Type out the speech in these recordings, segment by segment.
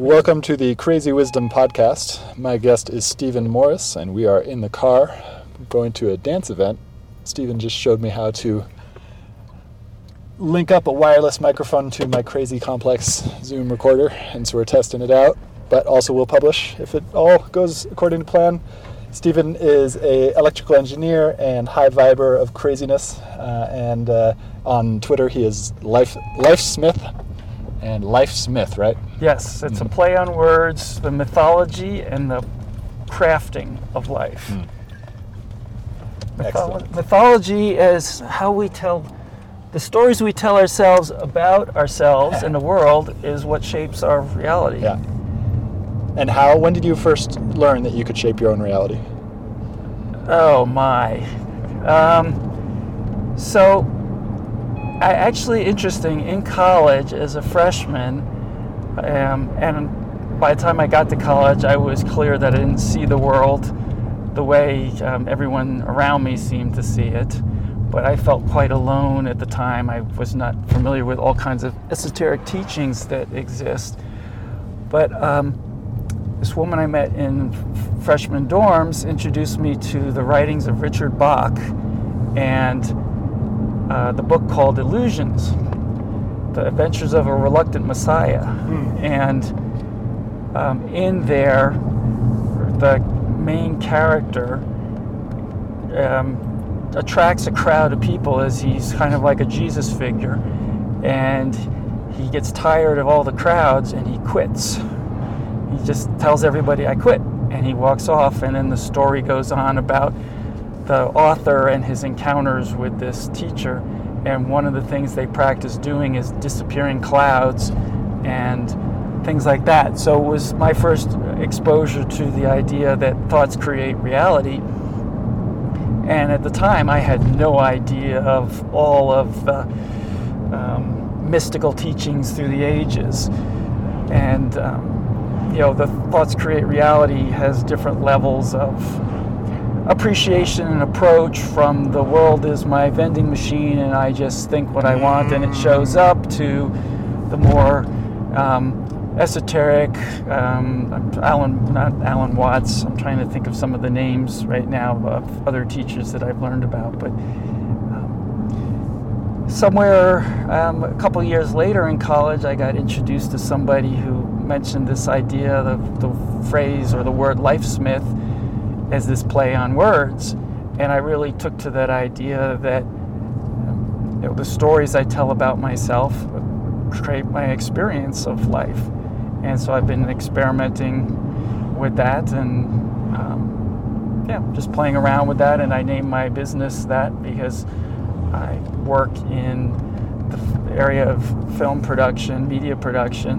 Welcome to the Crazy Wisdom Podcast. My guest is Stephen Morris, and we are in the car going to a dance event. Stephen just showed me how to link up a wireless microphone to my crazy complex Zoom recorder, and so we're testing it out. But also, we'll publish if it all goes according to plan. Stephen is a electrical engineer and high viber of craziness, uh, and uh, on Twitter he is Life Life Smith and Life Smith, right? Yes, it's mm. a play on words, the mythology and the crafting of life. Mm. Mytholo- mythology is how we tell the stories we tell ourselves about ourselves and the world is what shapes our reality. Yeah. And how? When did you first learn that you could shape your own reality? Oh my. Um, so, I actually interesting in college as a freshman, um, and by the time I got to college, I was clear that I didn't see the world the way um, everyone around me seemed to see it. But I felt quite alone at the time. I was not familiar with all kinds of esoteric teachings that exist. But um, this woman I met in freshman dorms introduced me to the writings of Richard Bach and uh, the book called Illusions The Adventures of a Reluctant Messiah. Mm. And um, in there, the main character um, attracts a crowd of people as he's kind of like a Jesus figure. and he gets tired of all the crowds and he quits. He just tells everybody, I quit. And he walks off, and then the story goes on about the author and his encounters with this teacher. And one of the things they practice doing is disappearing clouds and things like that. So it was my first exposure to the idea that thoughts create reality. And at the time, I had no idea of all of the um, mystical teachings through the ages. And, um, you know, the thoughts create reality has different levels of appreciation and approach from the world is my vending machine and I just think what I want and it shows up to the more um, esoteric. Um, Alan, not Alan Watts. I'm trying to think of some of the names right now of other teachers that I've learned about. But um, somewhere um, a couple years later in college, I got introduced to somebody who mentioned this idea, the, the phrase or the word "lifesmith" as this play on words, and I really took to that idea that you know, the stories I tell about myself create my experience of life. And so I've been experimenting with that and um, yeah, just playing around with that. And I named my business that because I work in the area of film production, media production,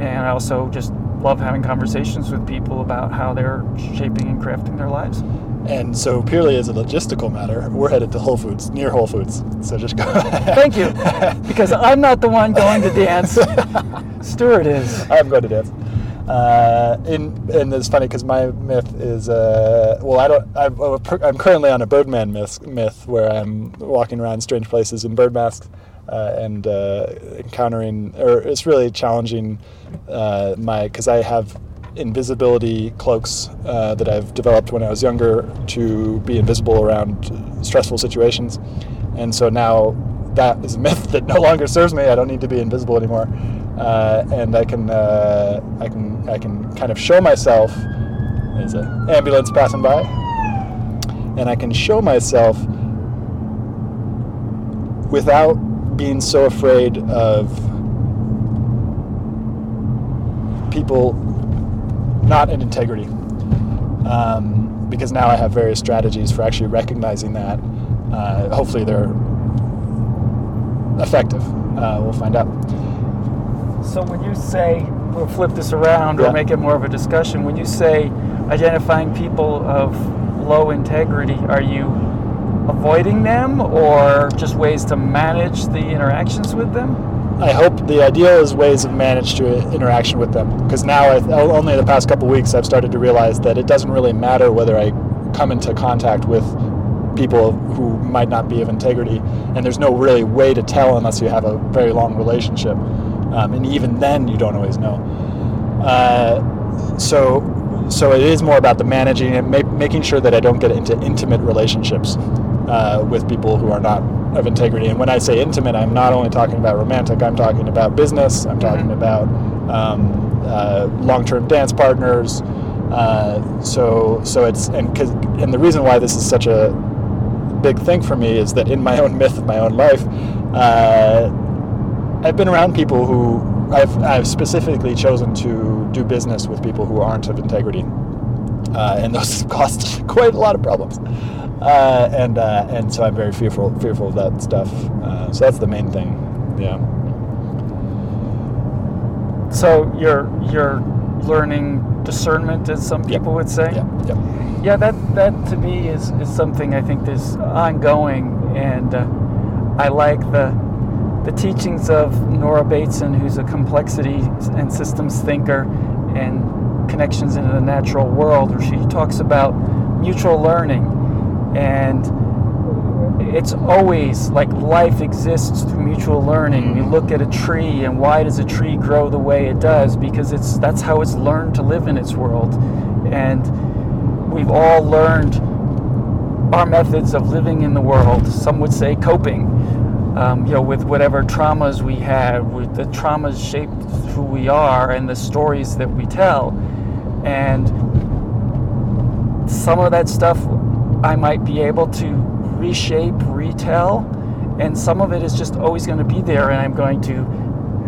and I also just love having conversations with people about how they're shaping and crafting their lives. And so, purely as a logistical matter, we're headed to Whole Foods, near Whole Foods. So just go. Thank you, because I'm not the one going to dance. Stuart is. I'm going to dance. Uh, in, and it's funny because my myth is uh, well, I don't. I'm, I'm currently on a Birdman myth, myth where I'm walking around strange places in bird masks and uh, encountering, or it's really challenging uh, my because I have invisibility cloaks uh, that I've developed when I was younger to be invisible around stressful situations. And so now that is a myth that no longer serves me. I don't need to be invisible anymore. Uh, and I can, uh, I can, I can kind of show myself. There's an ambulance passing by, and I can show myself without being so afraid of people not in integrity. Um, because now I have various strategies for actually recognizing that. Uh, hopefully, they're effective. Uh, we'll find out. So, when you say, we'll flip this around yeah. or make it more of a discussion, when you say identifying people of low integrity, are you avoiding them or just ways to manage the interactions with them? I hope the ideal is ways of manage to interaction with them because now I, only the past couple weeks I've started to realize that it doesn't really matter whether I come into contact with people who might not be of integrity and there's no really way to tell unless you have a very long relationship. Um, and even then you don't always know. Uh, so so it is more about the managing and ma- making sure that I don't get into intimate relationships uh, with people who are not of integrity. And when I say intimate, I'm not only talking about romantic. I'm talking about business. I'm talking mm-hmm. about um, uh, long-term dance partners. Uh, so so it's and cause, and the reason why this is such a big thing for me is that in my own myth of my own life, uh, I've been around people who I've I've specifically chosen to do business with people who aren't of integrity, uh, and those cost quite a lot of problems uh, and uh, and so I'm very fearful fearful of that stuff. Uh, so that's the main thing. Yeah. So you're you're learning discernment, as some people yep. would say. Yeah. Yep. Yeah. That that to me is is something I think is ongoing, and uh, I like the the teachings of Nora Bateson, who's a complexity and systems thinker, and connections into the natural world, where she talks about mutual learning and it's always like life exists through mutual learning. You look at a tree and why does a tree grow the way it does? Because it's that's how it's learned to live in its world. And we've all learned our methods of living in the world. Some would say coping. Um, you know, with whatever traumas we have, with the traumas shaped who we are and the stories that we tell. And some of that stuff I might be able to reshape, retell, and some of it is just always going to be there, and I'm going to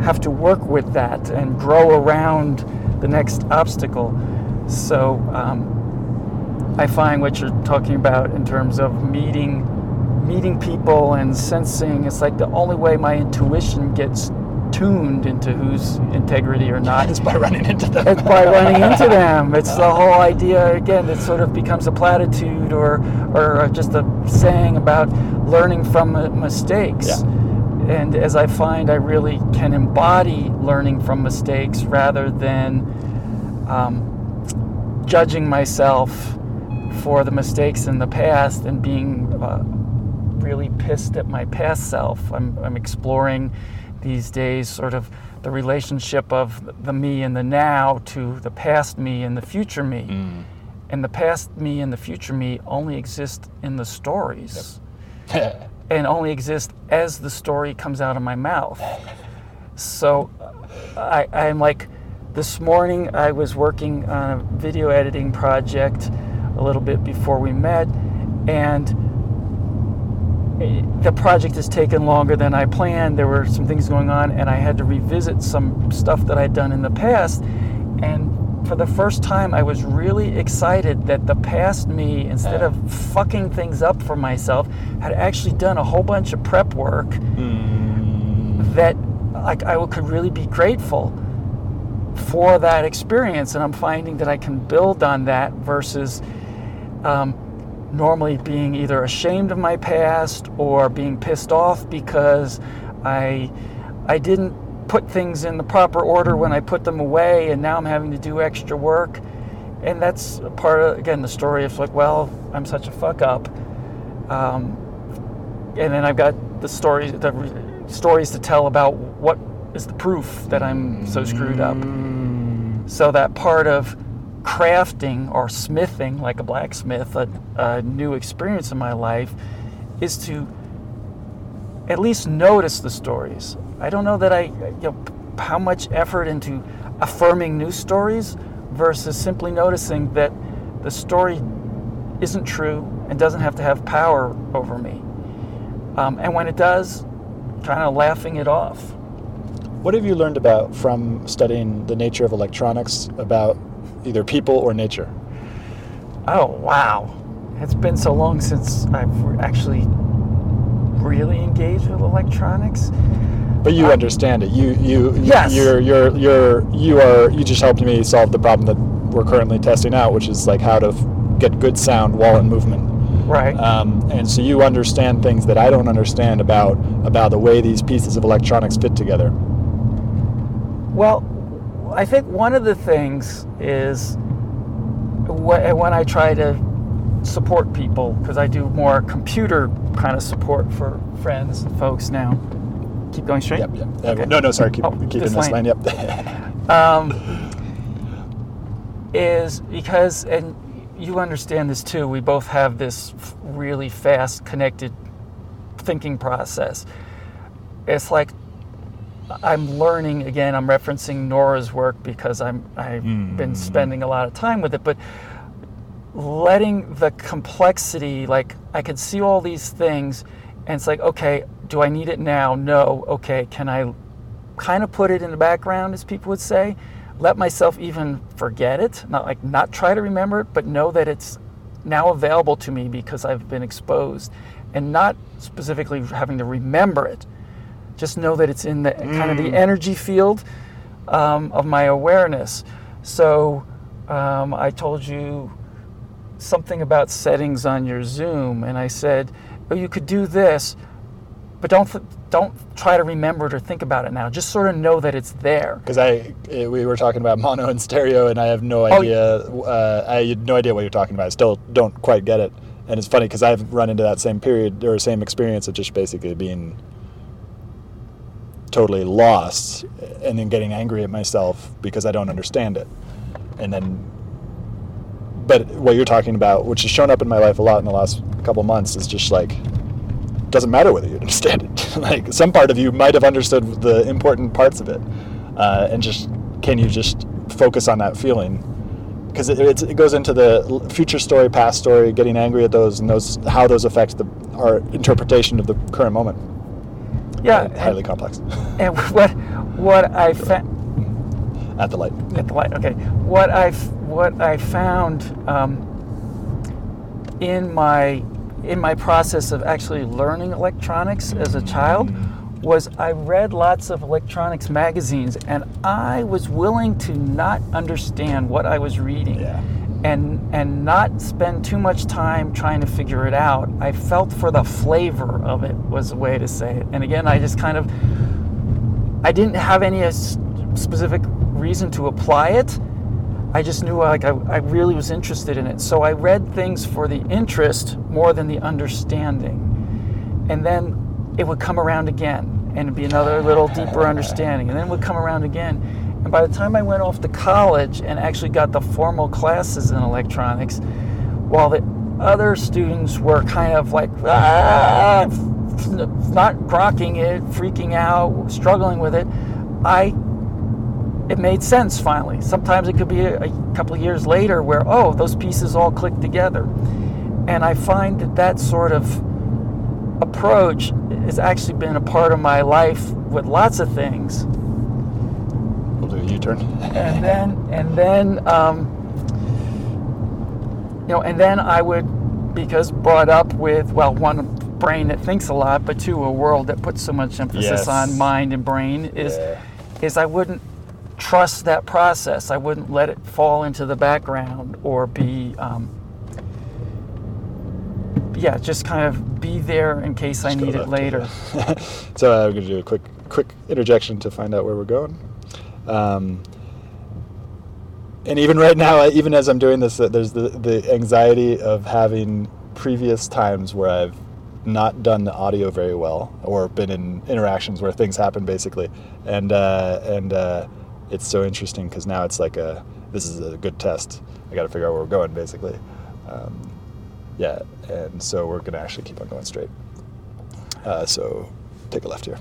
have to work with that and grow around the next obstacle. So um, I find what you're talking about in terms of meeting meeting people and sensing it's like the only way my intuition gets tuned into whose integrity or not is by running into them. it's by running into them. It's the whole idea again. It sort of becomes a platitude or or just a saying about learning from mistakes. Yeah. And as I find, I really can embody learning from mistakes rather than um, judging myself for the mistakes in the past and being uh, really pissed at my past self. I'm, I'm exploring these days sort of the relationship of the me and the now to the past me and the future me. Mm. And the past me and the future me only exist in the stories Yep. and only exist as the story comes out of my mouth. So I, I'm like, this morning I was working on a video editing project a little bit before we met, and the project has taken longer than I planned. There were some things going on, and I had to revisit some stuff that I'd done in the past. And for the first time, I was really excited that the past me, instead of fucking things up for myself, had actually done a whole bunch of prep work Mm. that like I could really be grateful for that experience, and I'm finding that I can build on that versus um, normally being either ashamed of my past or being pissed off because I I didn't put things in the proper order when I put them away, and now I'm having to do extra work, and that's a part of again the story of like, well, I'm such a fuck up. Um, and then I've got the stories, the re- stories to tell about what is the proof that I'm so screwed up. So that part of crafting or smithing, like a blacksmith, a, a new experience in my life, is to at least notice the stories. I don't know that I, you know, how much effort into affirming new stories versus simply noticing that the story isn't true and doesn't have to have power over me. Um, and when it does, kind of laughing it off. What have you learned about from studying the nature of electronics about either people or nature? Oh, wow. It's been so long since I've actually really engaged with electronics. But you Uh, understand it. You you Yes. You're you're you're you are you just helped me solve the problem that we're currently testing out, which is like how to f- get good sound while in movement. Right. Um, and so you understand things that I don't understand about about the way these pieces of electronics fit together. Well, I think one of the things is when I try to support people, because I do more computer kind of support for friends and folks now. Keep going straight? Yep. Yep. Okay. No. No. Sorry. Keep Oh, keeping this this lane. lane. Yep. um, is because, and you understand this too, we both have this really fast connected thinking process. It's like I'm learning again, I'm referencing Nora's work because I'm, I've been Mm. spending a lot of time with it, but letting the complexity, like I can see all these things, and it's like, okay, do I need it now? No. Okay, can I kind of put it in the background, as people would say? Let myself even forget it, not like not try to remember it, but know that it's now available to me because I've been exposed, and not specifically having to remember it. Just know that it's in the kind of the energy field um, of my awareness. So um, I told you something about settings on your Zoom, and I said, "Oh, you could do this, but don't th- don't try to remember it or think about it now. Just sort of know that it's there." Because I uh, we were talking about mono and stereo, and I have no Oh, idea. uh, I had no idea what you're talking about. I still don't quite get it. And it's funny because I've run into that same period or same experience of just basically being totally lost and then getting angry at myself because I don't understand it. And then, but what you're talking about, which has shown up in my life a lot in the last couple months, is just like, doesn't matter whether you understand it. like some part of you might have understood the important parts of it, uh, and just can you just focus on that feeling? Because it, it goes into the future story, past story, getting angry at those, and those how those affect the, our interpretation of the current moment. Yeah, and highly and- complex. And what what I found At the light. at the light. Okay, what I what I found um, in my in my process of actually learning electronics as a child was I read lots of electronics magazines, and I was willing to not understand what I was reading. Yeah. And, and not spend too much time trying to figure it out. I felt for the flavor of it was the way to say it. And again, I just kind of I didn't have any specific reason to apply it. I just knew like I, I really was interested in it. So I read things for the interest more than the understanding. And then it would come around again and it'd be another little deeper understanding. And then it would come around again. And by the time I went off to college and actually got the formal classes in electronics, while the other students were kind of like, ah, not grokking it, freaking out, struggling with it, I it made sense finally. Sometimes it could be a, a couple years later where oh those pieces all click together, and I find that that sort of approach has actually been a part of my life with lots of things. We'll do a U-turn. And then and then um, you know and then I would because brought up with well one brain that thinks a lot, but two a world that puts so much emphasis Yes. on mind and brain is Yeah. is I wouldn't trust that process. I wouldn't let it fall into the background or be, um, yeah, just kind of be there in case I Just go need it later. so I'm going to do a quick quick interjection to find out where we're going. Um, and even right now, even as I'm doing this, uh, there's the, the anxiety of having previous times where I've not done the audio very well or been in interactions where things happen basically. And, uh, and uh, it's so interesting because now it's like a, this is a good test. I got to figure out where we're going basically. Um, yeah, and so we're going to actually keep on going straight. Uh, so take a left here.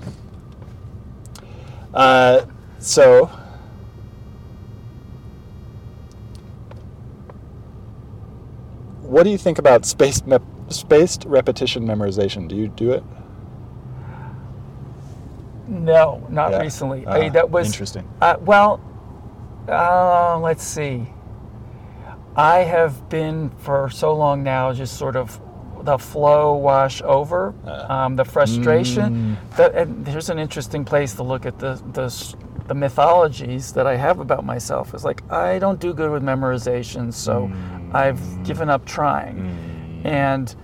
Uh, so what do you think about spaced mep- spaced repetition memorization? Do you do it? No, not Yeah. recently. Ah, I, that was interesting. Uh, well, uh, let's see. I have been for so long now, just sort of the flow wash over, Uh. um, the frustration. That, and here's an interesting place to look at the, the the mythologies that I have about myself. is like I don't do good with memorization, so I've given up trying, and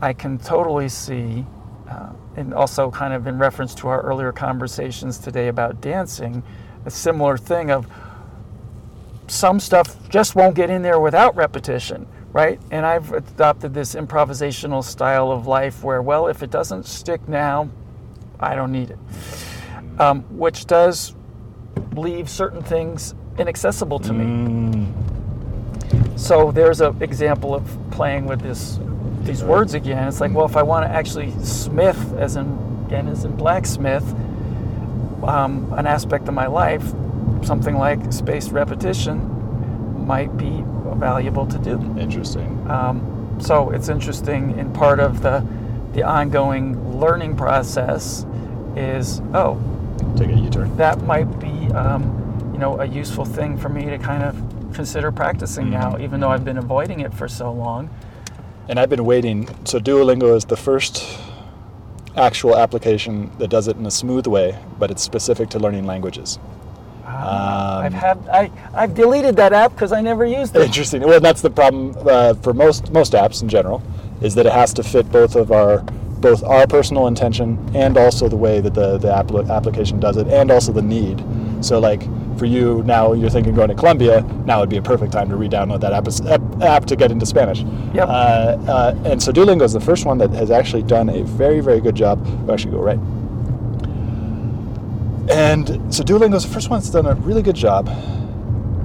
I can totally see uh, and also kind of in reference to our earlier conversations today about dancing, a similar thing of some stuff just won't get in there without repetition, right? And I've adopted this improvisational style of life where, well, if it doesn't stick now, I don't need it, um, which does leave certain things inaccessible to me. Mm. So there's an example of playing with this these words again. It's like, well, if I want to actually smith, as in again as in blacksmith, um, an aspect of my life, something like spaced repetition might be valuable to do. Interesting. Um, so it's interesting. In part of the the ongoing learning process is oh Take a U-turn. that might be um, you know a useful thing for me to kind of consider practicing now, Mm-hmm. even though I've been avoiding it for so long. And I've been waiting. So Duolingo is the first actual application that does it in a smooth way, but it's specific to learning languages. Ah, I've Um, had I I've deleted that app because I never used it. Interesting. Well, that's the problem uh, for most most apps in general, is that it has to fit both of our both our personal intention and also the way that the the appli application does it, and also the need. So, like for you now, you're thinking going to Colombia. Now would be a perfect time to re-download that app, app, app to get into Spanish. Yep. Uh, uh, and so Duolingo is the first one that has actually done a very very good job. We'll actually go right. And so Duolingo is the first one that's done a really good job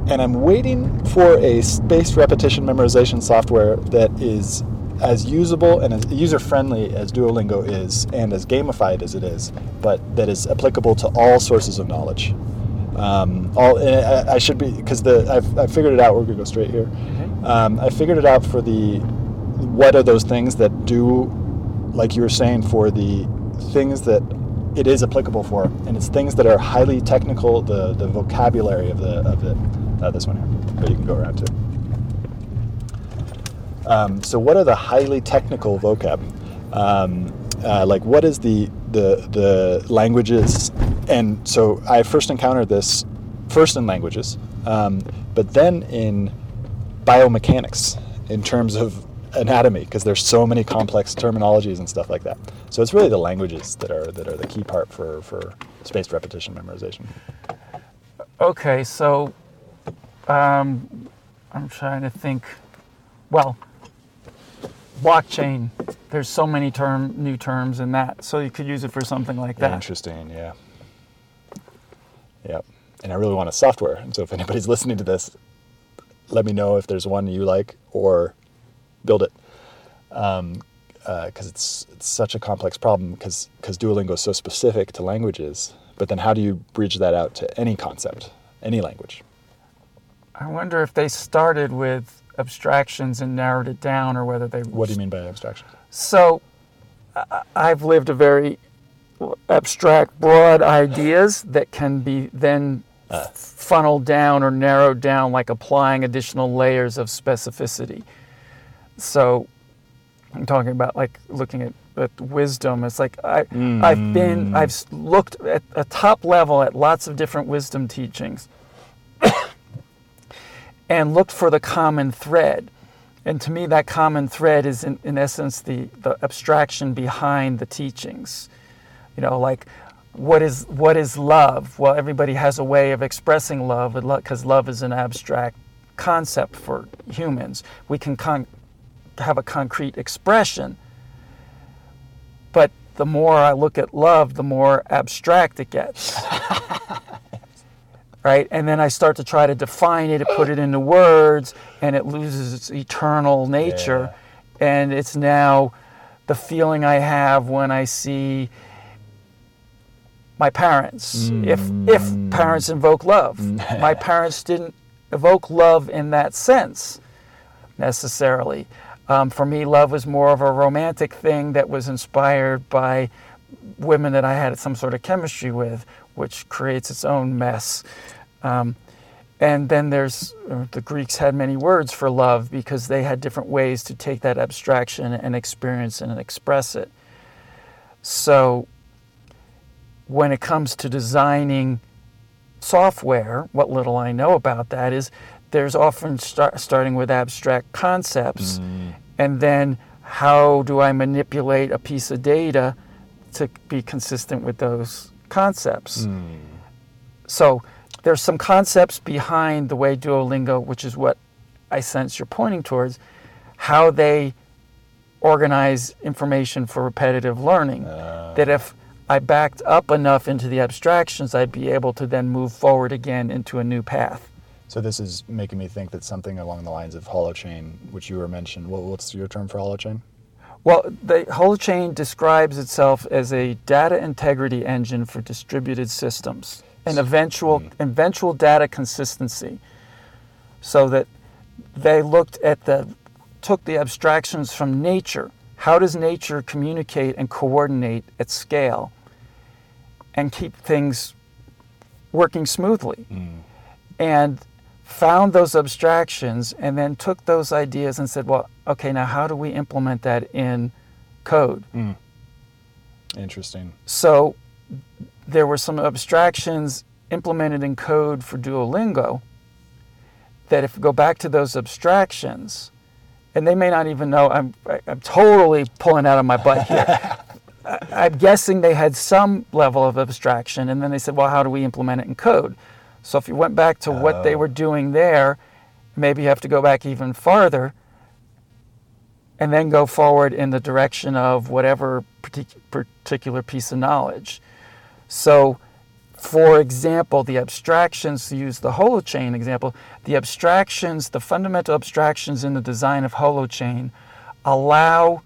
and I'm waiting for a spaced repetition memorization software that is as usable and as user friendly as Duolingo is, and as gamified as it is, but that is applicable to all sources of knowledge. Um, all I, I should be because the I've, I figured it out. We're gonna go straight here. Um, I figured it out for the what are those things that do, like you were saying, for the things that it is applicable for, and it's things that are highly technical. The the vocabulary of the of it. Uh, this one here, but you can go around too. Um, so, what are the highly technical vocab? Um, uh, like, what is the the the languages? And so, I first encountered this first in languages, um, but then in biomechanics, in terms of anatomy, because there's so many complex terminologies and stuff like that. So, it's really the languages that are that are the key part for for spaced repetition memorization. Okay, so um, I'm trying to think. Well, blockchain. There's so many term new terms in that, so you could use it for something like that. Interesting, yeah. Yep. And I really want a software. And so if anybody's listening to this, let me know if there's one you like or build it. Because um, uh, it's, it's such a complex problem because Duolingo is so specific to languages. But then how do you bridge that out to any concept, any language? I wonder if they started with abstractions and narrowed it down, or whether they. What do you mean by abstraction? So, I've lived a very abstract, broad ideas that can be then uh. funneled down or narrowed down, like applying additional layers of specificity. So, I'm talking about like looking at, at wisdom. It's like I, mm. I've been. I've looked at a top level at lots of different wisdom teachings and looked for the common thread. And to me, that common thread is, in, in essence, the, the abstraction behind the teachings. You know, like what is what is love? Well, everybody has a way of expressing love because love is an abstract concept for humans. We can con- have a concrete expression, but the more I look at love, the more abstract it gets. right? And then I start to try to define it, and put it into words, and it loses its eternal nature. Yeah. And it's now the feeling I have when I see my parents. Mm. If if parents invoke love, my parents didn't evoke love in that sense necessarily. Um, for me, love was more of a romantic thing that was inspired by women that I had some sort of chemistry with, which creates its own mess. Um, and then there's uh, the Greeks had many words for love because they had different ways to take that abstraction and experience and express it. So when it comes to designing software, what little I know about that is there's often start, starting with abstract concepts mm. and then how do I manipulate a piece of data to be consistent with those concepts. Mm. So there's some concepts behind the way Duolingo, which is what I sense you're pointing towards, how they organize information for repetitive learning. Uh. That if I backed up enough into the abstractions, I'd be able to then move forward again into a new path. So this is making me think that something along the lines of holochain, which you were mentioned. What, what's your term for holochain? Well, the holochain describes itself as a data integrity engine for distributed systems and eventual mm. eventual data consistency so that they looked at the took the abstractions from nature how does nature communicate and coordinate at scale and keep things working smoothly mm. and found those abstractions and then took those ideas and said well okay now how do we implement that in code mm. interesting so there were some abstractions implemented in code for Duolingo that if we go back to those abstractions, and they may not even know, I'm, I'm totally pulling out of my butt here. I'm guessing they had some level of abstraction, and then they said, well, how do we implement it in code? So if you went back to oh. what they were oh. doing there, maybe you have to go back even farther and then go forward in the direction of whatever particular piece of knowledge. So, for example, the abstractions, to use the holochain example, the abstractions, the fundamental abstractions in the design of holochain allow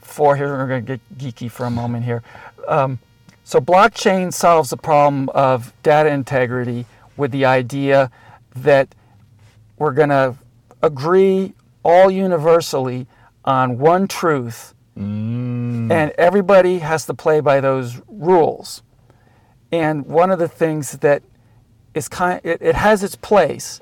for, here we're going to get geeky for a moment here. Um, so, blockchain solves the problem of data integrity with the idea that we're going to agree all universally on one truth Mm. and everybody has to play by those rules. And one of the things that is kind, it, it has its place,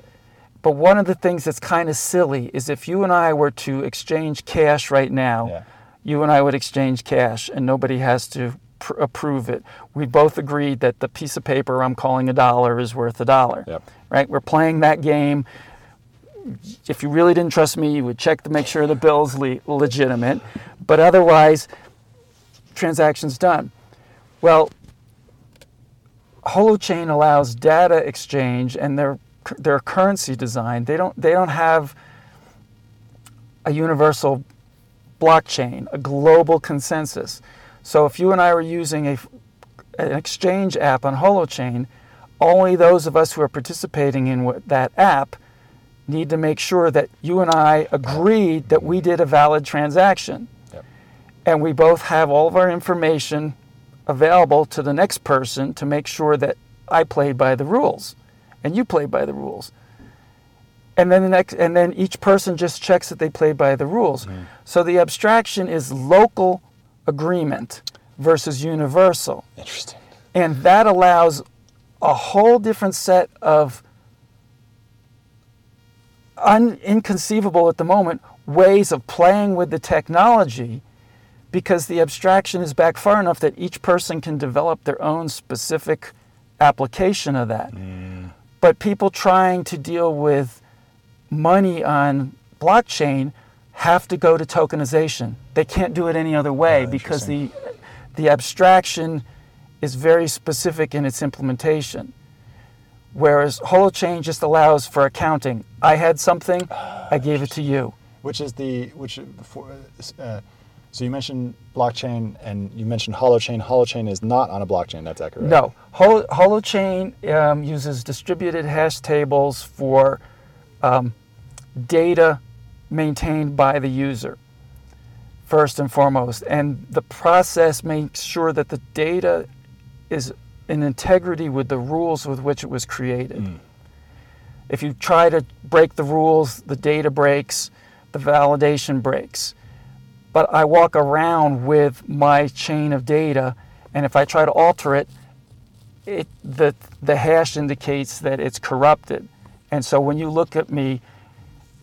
but one of the things that's kind of silly is if you and I were to exchange cash right now, Yeah. you and I would exchange cash, and nobody has to pr- approve it. We both agreed that the piece of paper I'm calling a dollar is worth a dollar. Yep. Right? We're playing that game. If you really didn't trust me, you would check to make sure the bill's le- legitimate. But otherwise, transactions done. Well, Holochain allows data exchange and their their currency design. They don't they don't have a universal blockchain, a global consensus. So if you and I were using a an exchange app on Holochain, only those of us who are participating in that app need to make sure that you and I agreed that we did a valid transaction. Yep. And we both have all of our information available to the next person to make sure that I played by the rules and you played by the rules. And then the next and then each person just checks that they played by the rules. Mm-hmm. So the abstraction is local agreement versus universal. Interesting. And that allows a whole different set of un- inconceivable at the moment ways of playing with the technology because the abstraction is back far enough that each person can develop their own specific application of that. But people trying to deal with money on blockchain have to go to tokenization. They can't do it any other way Oh, because the the abstraction is very specific in its implementation. Whereas Holochain just allows for accounting. I had something, I gave it to you. Which is the which for, uh, so you mentioned blockchain and you mentioned holochain. Holochain is not on a blockchain. That's accurate. No, Hol- Holochain um, uses distributed hash tables for um, data maintained by the user, first and foremost. And the process makes sure that the data is in integrity with the rules with which it was created. Mm. If you try to break the rules, the data breaks, the validation breaks. But I walk around with my chain of data, and if I try to alter it, it the the hash indicates that it's corrupted. And so when you look at me,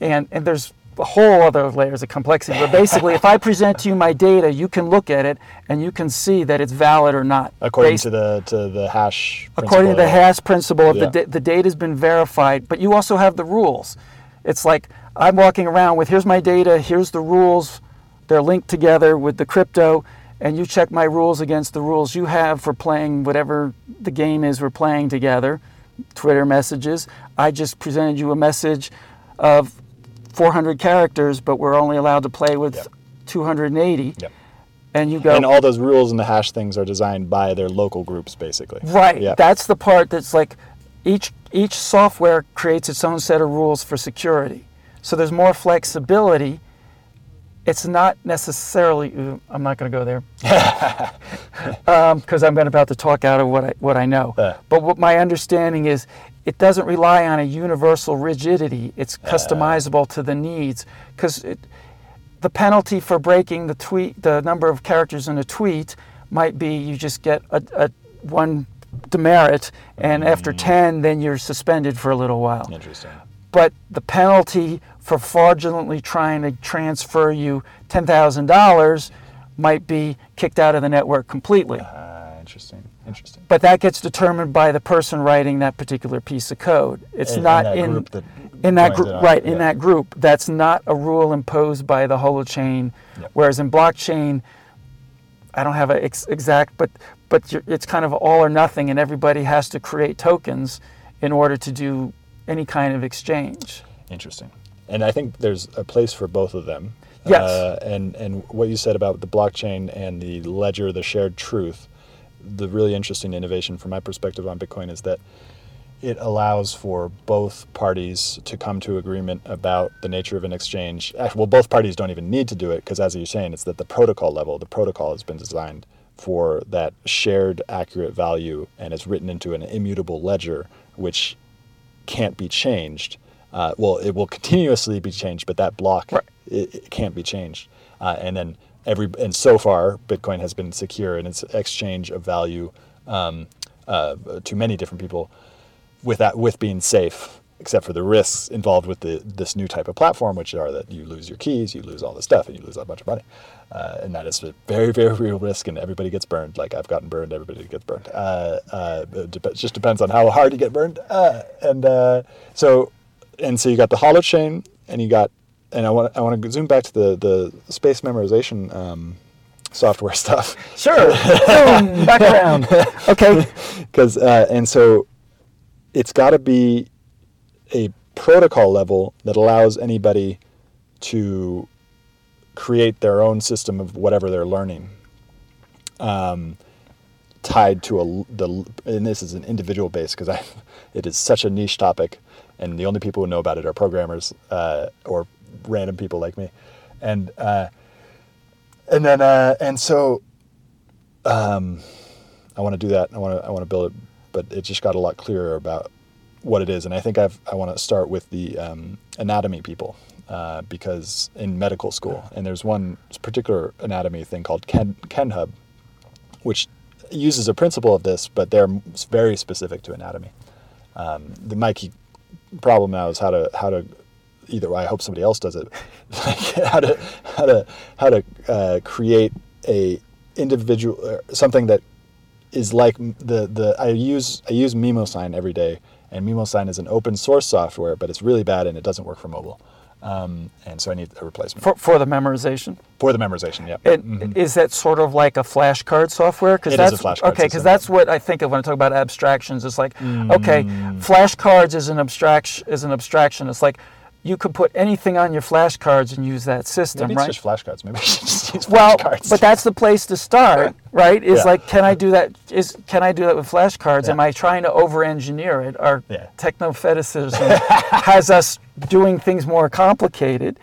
and and there's whole other layers of complexity. But basically, if I present to you my data, you can look at it and you can see that it's valid or not. According based- to the to the hash. according to the hash principle, Yeah. the, the data's been verified, but you also have the rules. It's like I'm walking around with here's my data, here's the rules, they're linked together with the crypto, and you check my rules against the rules you have for playing whatever the game is we're playing together, Twitter messages. I just presented you a message of 400 characters, but we're only allowed to play with Yep. 280. Yep. And you go, And all those rules and the hash things are designed by their local groups, basically. Right. Yeah. That's the part that's like each each software creates its own set of rules for security. So there's more flexibility. It's not necessarily. I'm not going to go there because I'm about to talk out of what I what I know. Uh. But what my understanding is, it doesn't rely on a universal rigidity. It's customizable to the needs because the penalty for breaking the tweet, the number of characters in a tweet, might be you just get a, a one demerit, and after ten, then you're suspended for a little while. Interesting. But the penalty for fraudulently trying to transfer you ten thousand dollars might be kicked out of the network completely. Ah, interesting. Interesting. But that gets determined by the person writing that particular piece of code. It's In- not in that in that group, on- right? yeah. In that group, that's not a rule imposed by the holochain. Yep. Whereas in blockchain, I don't have an ex- exact, but but you're, it's kind of all or nothing, and everybody has to create tokens in order to do any kind of exchange. Interesting. And I think there's a place for both of them. Yes. Uh, and and what you said about the blockchain and the ledger, the shared truth, the really interesting innovation from my perspective on Bitcoin is that it allows for both parties to come to agreement about the nature of an exchange. Well, both parties don't even need to do it because, as you're saying, it's that the protocol level. The protocol has been designed for that shared accurate value and it's written into an immutable ledger, which can't be changed. Uh, well, it will continuously be changed, but that block Right. it, it can't be changed. Uh, and then every and so far Bitcoin has been secure in its exchange of value um, uh, to many different people, with that with being safe, except for the risks involved with the this new type of platform, which are that you lose your keys, you lose all the stuff, and you lose a bunch of money, uh, and that is a very very real risk, and everybody gets burned. Like I've gotten burned, everybody gets burned. Uh, uh, it, just depends on how hard you get burned, uh, and uh, so and so you got the holochain, and you got and I want I want to zoom back to the the space memorization um, software stuff. Sure. Zoom, background. Okay. Because uh, and so it's got to be a protocol level that allows anybody to create their own system of whatever they're learning. Um, tied to a the and this is an individual base because I it is such a niche topic and the only people who know about it are programmers uh, or random people like me, and uh, and then uh, and so um, I want to do that. I want to I want to build it, but it just got a lot clearer about what it is, and I think I've I want to start with the um, anatomy people. Uh, because in medical school, and there's one particular anatomy thing called Ken, KenHub, which uses a principle of this, but they're very specific to anatomy. Um, the my key problem now is how to how to either way, I hope somebody else does it, like how to how to how to uh, create a individual uh, something that is like the the I use I use Mnemosyne every day, and Mnemosyne is an open source software, but it's really bad and it doesn't work for mobile. Um, and so I need a replacement For, for the memorization. for the memorization. Yeah, It, Mhm. is that sort of like a flashcard software? Cause It is a that's, flashcard Okay, because that's what I think of when I talk about abstractions. It's like, okay, Mm. flashcards is an abstraction. Is an abstraction. It's like you could put anything on your flashcards and use that system, Maybe it's right? just flashcards. Maybe just use well, flashcards. but that's the place to start, right? Is Yeah. like, can I do that? Is can I do that with flashcards? Yeah. Am I trying to over-engineer it? Our Yeah. techno fetishism has us doing things more complicated.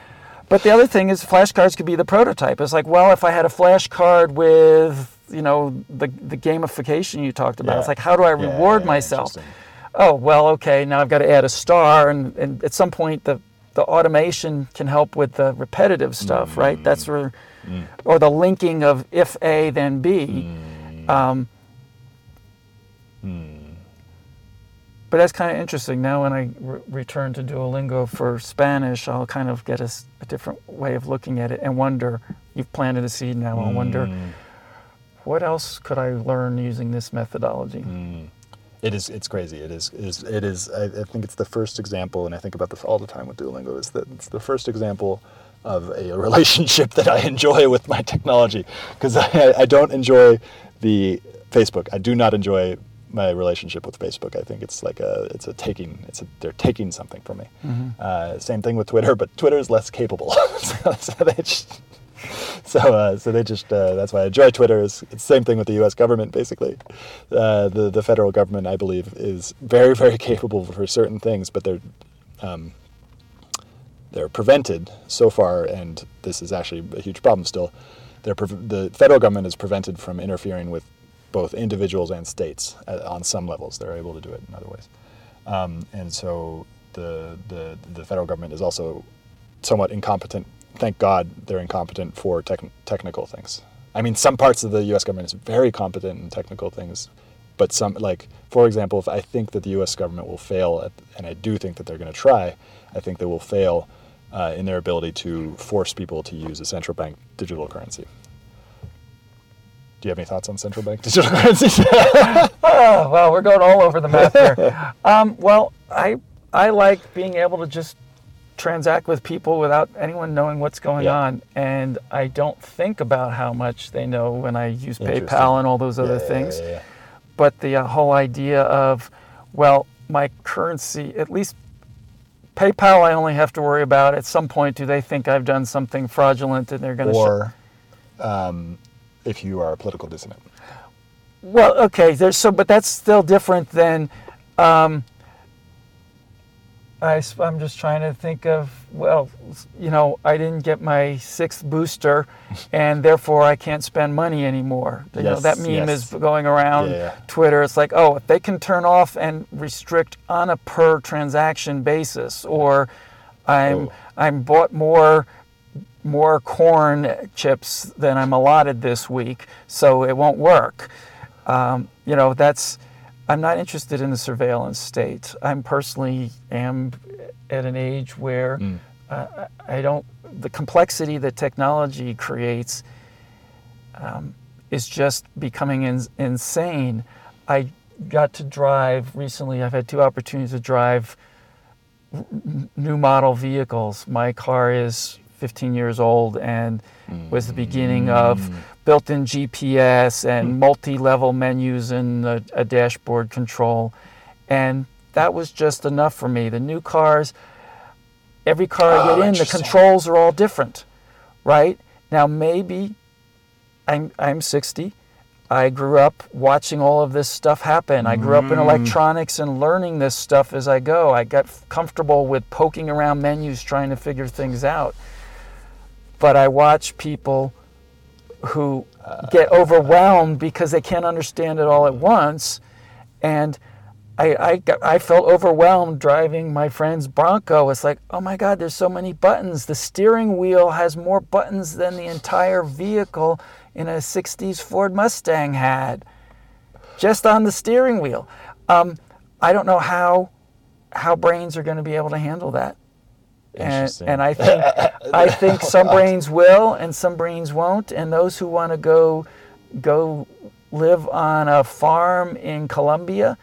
But the other thing is, flashcards could be the prototype. It's like, well, if I had a flashcard with, you know, the the gamification you talked about, it's like, how do I reward myself? oh well okay now i've got to add a star and, and at some point the, the automation can help with the repetitive stuff mm. right? That's where mm. or the linking of if a then b. Mm. Um, but that's kind of interesting. Now when i re- return to duolingo for spanish i'll kind of get a different way of looking at it and wonder you've planted a seed now i wonder what else could i learn using this methodology It is. It's crazy. It is. It is. It is. I, I think it's the first example, and I think about this all the time with Duolingo. Is that it's the first example of a relationship that I enjoy with my technology because I, I don't enjoy the Facebook. I do not enjoy my relationship with Facebook. I think it's like a it's a taking. It's a, they're taking something from me. Uh, same thing with Twitter, but Twitter is less capable. so, so they just so uh, so they just uh, that's why I enjoy Twitter. It's, it's the same thing with the U.S. government, basically. Uh, the the federal government, I believe, is very very capable for certain things, but they're um, they're prevented so far, and this is actually a huge problem still. They're pre- the federal government is prevented from interfering with both individuals and states on some levels. They're able to do it in other ways, um, and so the the the federal government is also somewhat incompetent. Thank God they're incompetent for tech- technical things. I mean, some parts of the U.S. government is very competent in technical things, but some, like for example, if I think that the U.S. government will fail, at, and I do think that they're going to try, I think they will fail uh, in their ability to force people to use a central bank digital currency. Do you have any thoughts on central bank digital currencies? Oh, well, we're going all over the map here. um, well, I I like being able to just transact with people without anyone knowing what's going Yeah. on, and I don't think about how much they know when I use PayPal and all those other Yeah, things. yeah. But the uh, whole idea of, well, my currency, at least PayPal, I only have to worry about at some point. Do they think I've done something fraudulent and they're going to? Or um, if you are a political dissident. Well, okay, there's so, but that's still different than. Um, I, am just trying to think of. Well, you know, I didn't get my sixth booster, and therefore I can't spend money anymore. You know, that meme yes. is going around yeah. Twitter. It's like, oh, if they can turn off and restrict on a per transaction basis, or I'm Oh. I'm bought more more corn chips than I'm allotted this week, so it won't work. Um, you know, that's. I'm not interested in the surveillance state. I'm personally am at an age where Mm. uh, I don't. The complexity that technology creates um, is just becoming in, insane. I got to drive recently. I've had two opportunities to drive new model vehicles. My car is 15 years old and was the beginning of built-in GPS and hmm. multi-level menus and a, a dashboard control, and that was just enough for me. The new cars, every car I Oh, get in, the controls are all different, right? Now maybe I'm I'm 60. I grew up watching all of this stuff happen. I grew up in hmm. electronics and learning this stuff as I go. I got comfortable with poking around menus trying to figure things out. But I watch people who get overwhelmed because they can't understand it all at once. And I, I, got, I felt overwhelmed driving my friend's Bronco. It's like, oh my God, there's so many buttons. The steering wheel has more buttons than the entire vehicle in a 60s Ford Mustang had, just on the steering wheel. Um, I don't know how how brains are going to be able to handle that. And, and I think I think some brains will and some brains won't. And those who want to go go live on a farm in Colombia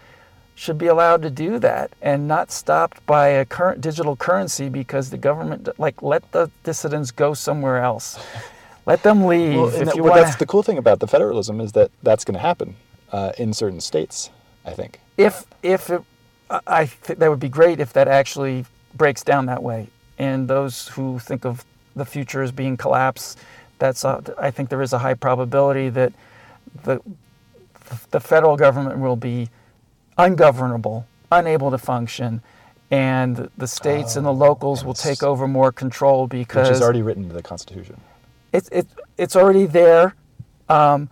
should be allowed to do that and not stopped by a current digital currency because the government like let the dissidents go somewhere else. Let them leave. Well, if that- want that's the cool thing about the federalism is that that's going to happen uh, in certain states. I think. if if it, I- I think that would be great if that actually breaks down that way. And those who think of the future as being collapsed, that's a, I think there is a high probability that the the federal government will be ungovernable, unable to function, and the states and the locals will take over more control because Which is already written into the Constitution. it's it, it's already there, um,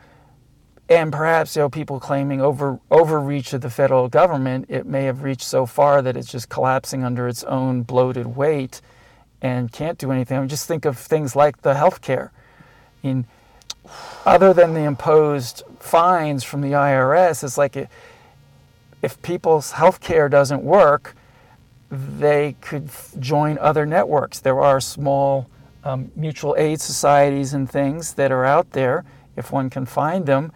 and perhaps you know people claiming over overreach of the federal government. It may have reached so far that it's just collapsing under its own bloated weight, and can't do anything. I mean, just think of things like the health care. I mean, other than the imposed fines from the IRS, it's like it, if people's health care doesn't work, they could join other networks. There are small um, mutual aid societies and things that are out there. If one can find them,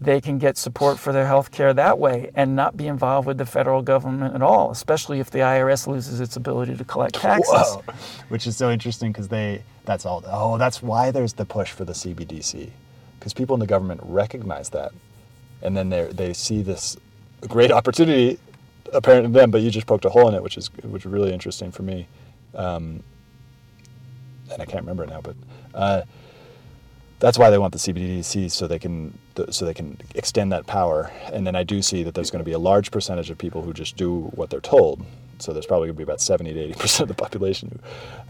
they can get support for their health care that way and not be involved with the federal government at all, especially if the IRS loses its ability to collect taxes. Whoa. Which is so interesting because they, that's all, oh, that's why there's the push for the CBDC. Because people in the government recognize that. And then they they see this great opportunity apparent to them, but you just poked a hole in it, which is, which is really interesting for me. Um, and I can't remember it now, but uh, that's why they want the CBDC so they can so they can extend that power. And then I do see that there's going to be a large percentage of people who just do what they're told. So there's probably going to be about 70 to 80 percent of the population.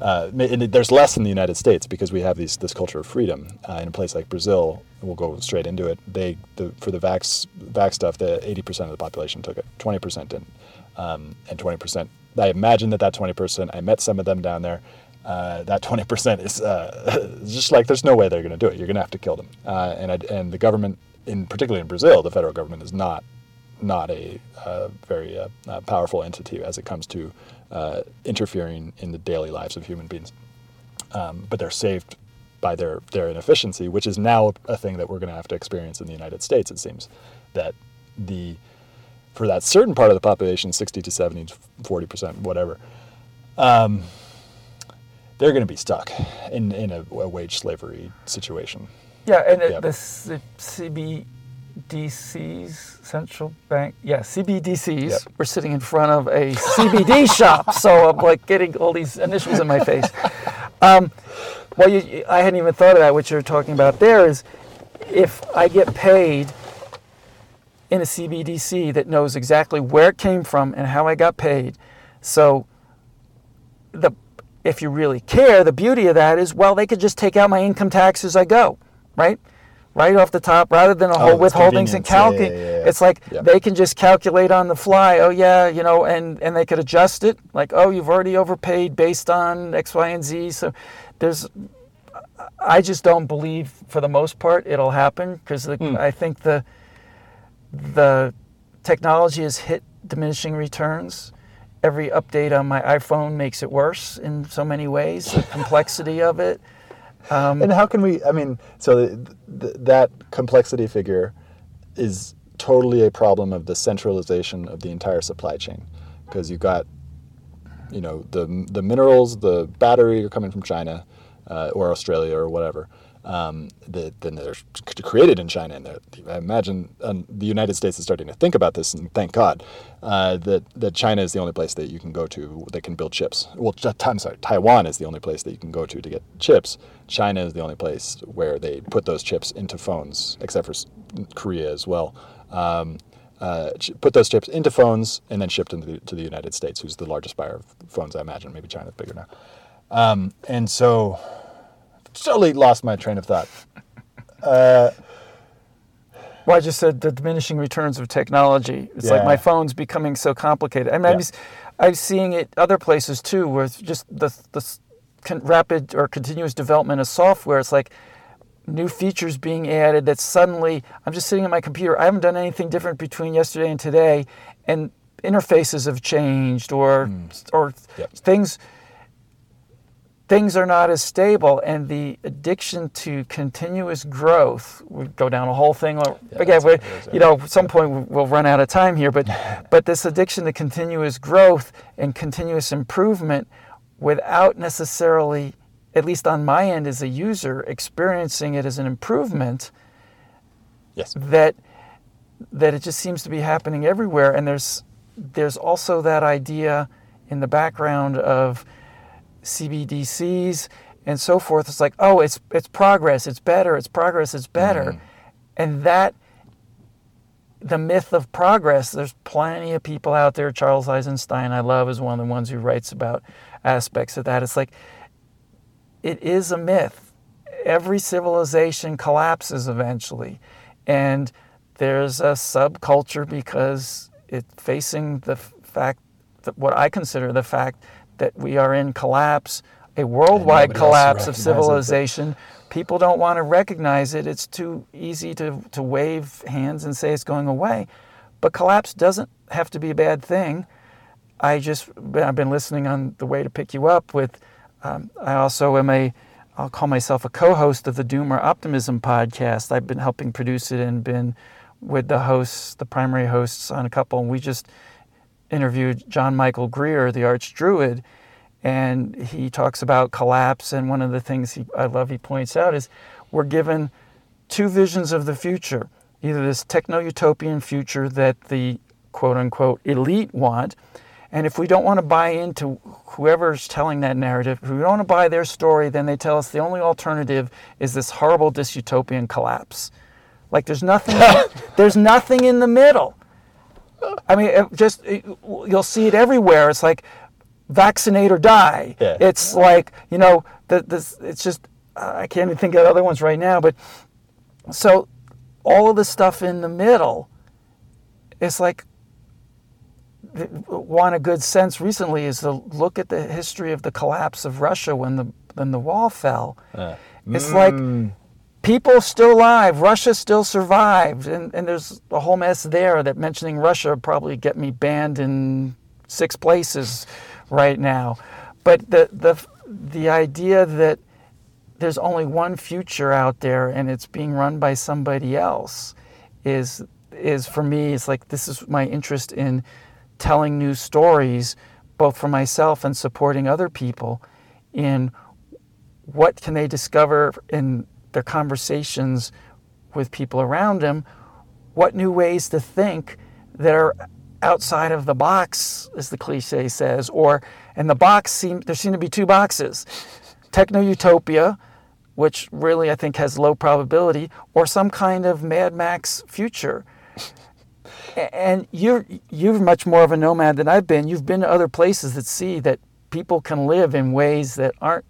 Uh, and there's less in the United States because we have these this culture of freedom. Uh, in a place like Brazil, we'll go straight into it. They the, for the vax vax stuff, the 80 percent of the population took it, 20 percent didn't, um, and 20 percent. I imagine that that 20 percent. I met some of them down there uh, that 20% is uh, just like there's no way they're going to do it. You're going to have to kill them. Uh, and I, and the government, in particularly in Brazil, the federal government is not not a uh, very uh, uh, powerful entity as it comes to interfering in the daily lives of human beings. Um, but they're saved by their their inefficiency, which is now a thing that we're going to have to experience in the United States. It seems that the for that certain part of the population, 60 to 70, 40 percent, whatever. Um, they're going to be stuck in, in a, a wage slavery situation. Yeah, and Yep. the C- CBDCs, central bank, yeah, CBDCs. Yep. We're sitting in front of a CBD shop, so I'm like getting all these initials in my face. Um, well, you, I hadn't even thought of that. What you're talking about there is, if I get paid in a CBDC that knows exactly where it came from and how I got paid, so the if you really care, the beauty of that is, well, they could just take out my income tax as I go, right? Right off the top, rather than a whole it's withholdings and convenience. Yeah, yeah, calculate. yeah. It's like they can just calculate on the fly. Oh yeah, you know, and and they could adjust it. Like, oh, you've already overpaid based on X, Y, and Z. So there's I just don't believe, for the most part, it'll happen because Hmm. I think the the technology has hit diminishing returns. Every update on my iPhone makes it worse in so many ways. The complexity of it. Um, And how can we? I mean, so th- th- that complexity figure is totally a problem of the centralization of the entire supply chain, because you've got, you know, the the minerals, the battery are coming from China, uh, or Australia or whatever. Um, that then they're created in China, and I imagine um, the United States is starting to think about this, and thank God uh, that that China is the only place that you can go to that can build chips. Well, I'm sorry, Taiwan is the only place that you can go to to get chips. China is the only place where they put those chips into phones, except for Korea as well. Um, uh, put those chips into phones and then shipped them to the, to the United States, who's the largest buyer of phones, I imagine. Maybe China's bigger now. Um, and so, totally lost my train of thought. Uh, Well, I just said the diminishing returns of technology. It's like my phone's becoming so complicated. I mean, I'm, Yeah. s- I'm seeing it other places too, where it's just the the con- rapid or continuous development of software. It's like new features being added that suddenly I'm just sitting at my computer. I haven't done anything different between yesterday and today, and interfaces have changed or or Hmm. Yep. things things are not as stable and the addiction to continuous growth we go down a whole thing again we, what it is, yeah. you know at some point we'll run out of time here but but this addiction to continuous growth and continuous improvement without necessarily at least on my end as a user experiencing it as an improvement yes. that that it just seems to be happening everywhere and there's there's also that idea in the background of CBDCs and so forth. It's like oh it's it's progress. It's better. It's progress. It's better. Mm-hmm. And that the myth of progress there's plenty of people out there. Charles Eisenstein I love is one of the ones who writes about aspects of that. It's like it is a myth. Every civilization collapses eventually. And there's a subculture because it's facing the fact that what I consider the fact that we are in collapse, a worldwide collapse of recognizes it. civilization. People don't want to recognize it. It's too easy to, to wave hands and say it's going away. But collapse doesn't have to be a bad thing. I just I've been listening on the way to pick you up with. Um, I also am a I'll call myself a co-host of the Doomer Optimism podcast. I've been helping produce it and been with the hosts, the primary hosts on a couple. And we just interviewed John Michael Greer, the Arch Druid, and he talks about collapse. And one of the things he, I love he points out is we're given two visions of the future either this techno utopian future that the quote unquote elite want. And if we don't want to buy into whoever's telling that narrative, if we don't want to buy their story, then they tell us the only alternative is this horrible dystopian collapse. Like there's nothing, there's nothing in the middle. I mean, it just it, you'll see it everywhere. It's like vaccinate or die. Yeah. It's like you know, the, this. It's just I can't even think of other ones right now. But so all of the stuff in the middle, it's like one a good sense recently is to look at the history of the collapse of Russia when the when the wall fell. Uh, It's like people still alive, Russia still survived, and, and there's a whole mess there that mentioning Russia probably get me banned in six places right now. But the the the idea that there's only one future out there and it's being run by somebody else is is for me it's like this is my interest in telling new stories both for myself and supporting other people in what can they discover in their conversations with people around them what new ways to think that are outside of the box as the cliche says or and the box seem there seem to be two boxes techno utopia which really I think has low probability, or some kind of Mad Max future. And you're you're much more of a nomad than I've been. You've been to other places that see that people can live in ways that aren't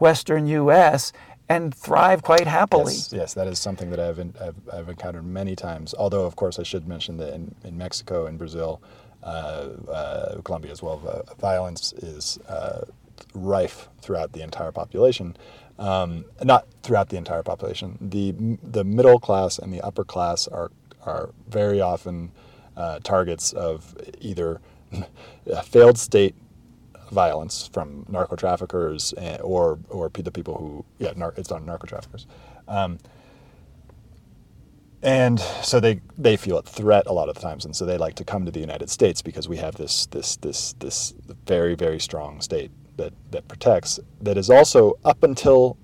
Western U.S. and thrive quite happily. Yes, yes, that is something that I've, I've, I've encountered many times. Although, of course, I should mention that in, in Mexico and Brazil, uh, uh, Colombia as well, uh, violence is uh, rife throughout the entire population. Um, not throughout the entire population. The the middle class and the upper class are are very often uh, targets of either a failed state violence from narco traffickers or or the people who yeah nar- it's on narco traffickers. Um, and so they they feel a threat a lot of times, and so they like to come to the United States because we have this this this this very very strong state that that protects that is also up until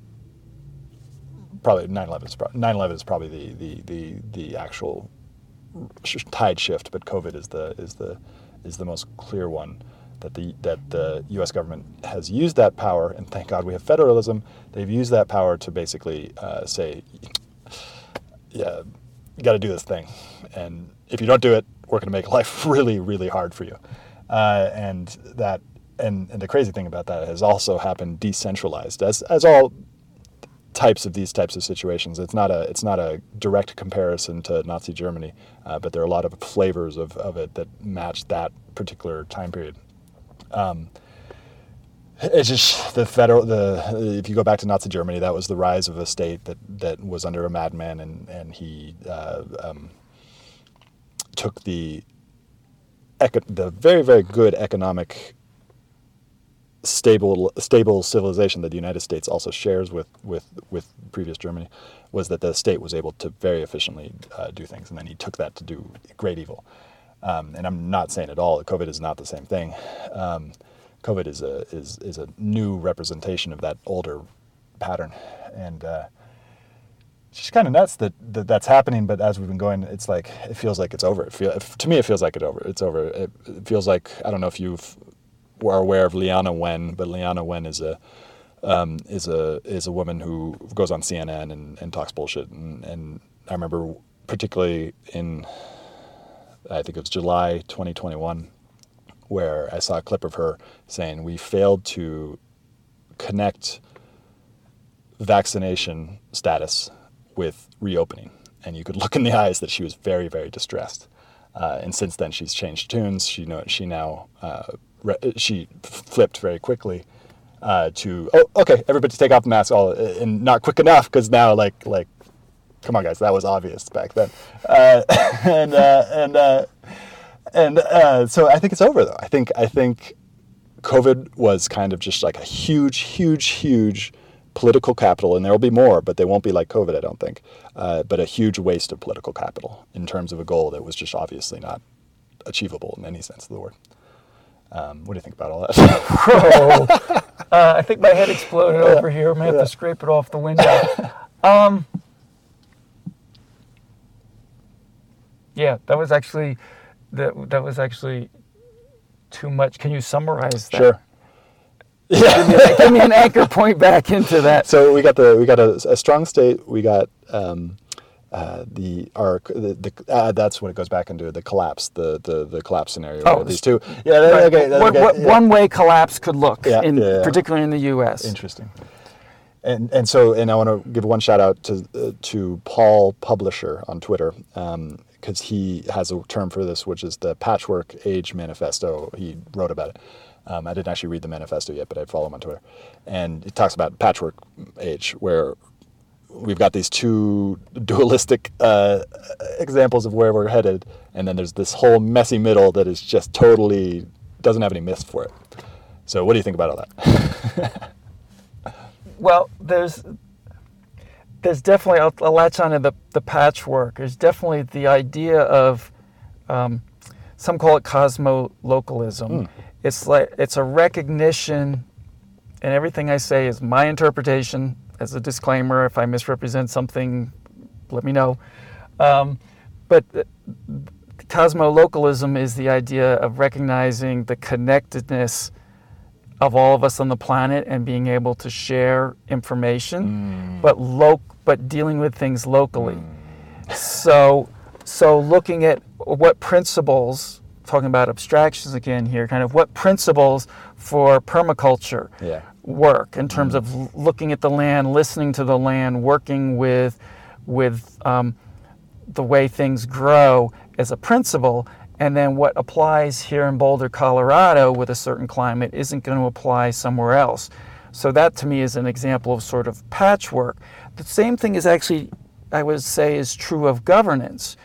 probably 9/11 is, 9/11 is probably the the the the actual tide shift, but COVID is the is the is the most clear one that the that the U.S. government has used that power, and thank God we have federalism. They've used that power to basically uh, say, yeah you got to do this thing. And if you don't do it, we're going to make life really, really hard for you. Uh, and that, and, and the crazy thing about that has also happened decentralized, as as all types of these types of situations. It's not a it's not a direct comparison to Nazi Germany, uh, but there are a lot of flavors of, of it that match that particular time period. Um, it's just the federal the if you go back to Nazi Germany, that was the rise of a state that that was under a madman, and and he uh, um, took the the very very good economic stable stable civilization that the United States also shares with with with previous Germany was that the state was able to very efficiently uh, do things, and then he took that to do great evil. Um, and I'm not saying at all that COVID is not the same thing. Um, COVID is a is is a new representation of that older pattern, and uh, it's just kind of nuts that, that that's happening. But as we've been going, it's like it feels like it's over. It feel, to me, it feels like it's over. It's over. It, it feels like I don't know if you are aware of Leana Wen, but Leana Wen is a um, is a is a woman who goes on CNN and, and talks bullshit. And, and I remember particularly in I think it was July 2021 where I saw a clip of her saying, We failed to connect vaccination status with reopening. And you could look in the eyes that she was very, very distressed. Uh, and since then, she's changed tunes. She know she now uh, re- she flipped very quickly uh, to oh okay everybody take off the mask all and not quick enough because now like like come on guys that was obvious back then uh, and uh, and uh, and uh, so I think it's over though. I think I think COVID was kind of just like a huge, huge, huge political capital, and there will be more, but they won't be like COVID, I don't think. Uh, but a huge waste of political capital in terms of a goal that was just obviously not achievable in any sense of the word. Um, what do you think about all that? Uh, I think my head exploded yeah. over here. I may have yeah. to scrape it off the window. Um, yeah, that was actually that that was actually too much. Can you summarize that? Sure. Yeah. give, me a, give, me an anchor point back into that. So we got the we got a, a strong state. We got um, uh, the arc. The, the uh, that's when it goes back into the collapse. The the, the collapse scenario. Oh, these two. Yeah. Right. Okay, what, okay, what yeah. one way collapse could look. Yeah, in, yeah, particularly in the U.S. Interesting. And and so and I want to give one shout out to uh, to Paul Publisher on Twitter. Um, because he has a term for this, which is the Patchwork Age Manifesto. He wrote about it. Um, I didn't actually read the manifesto yet, but I follow him on Twitter, and he talks about patchwork age, where we've got these two dualistic uh, examples of where we're headed, and then there's this whole messy middle that is just totally doesn't have any myth for it. So, what do you think about all that? well, there's there's definitely, I'll, I'll latch on to the, the patchwork. There's definitely the idea of, um, some call it cosmo-localism. Mm. It's like, it's a recognition, and everything I say is my interpretation. As a disclaimer, if I misrepresent something, let me know. Um, but cosmo-localism is the idea of recognizing the connectedness of all of us on the planet and being able to share information, mm. but lo- but dealing with things locally. Mm. So so looking at what principles, talking about abstractions again here, kind of what principles for permaculture yeah. work in terms mm. of looking at the land, listening to the land, working with with um, the way things grow as a principle, and then what applies here in Boulder, Colorado with a certain climate isn't going to apply somewhere else. So that to me is an example of sort of patchwork. The same thing is actually, I would say, is true of governance.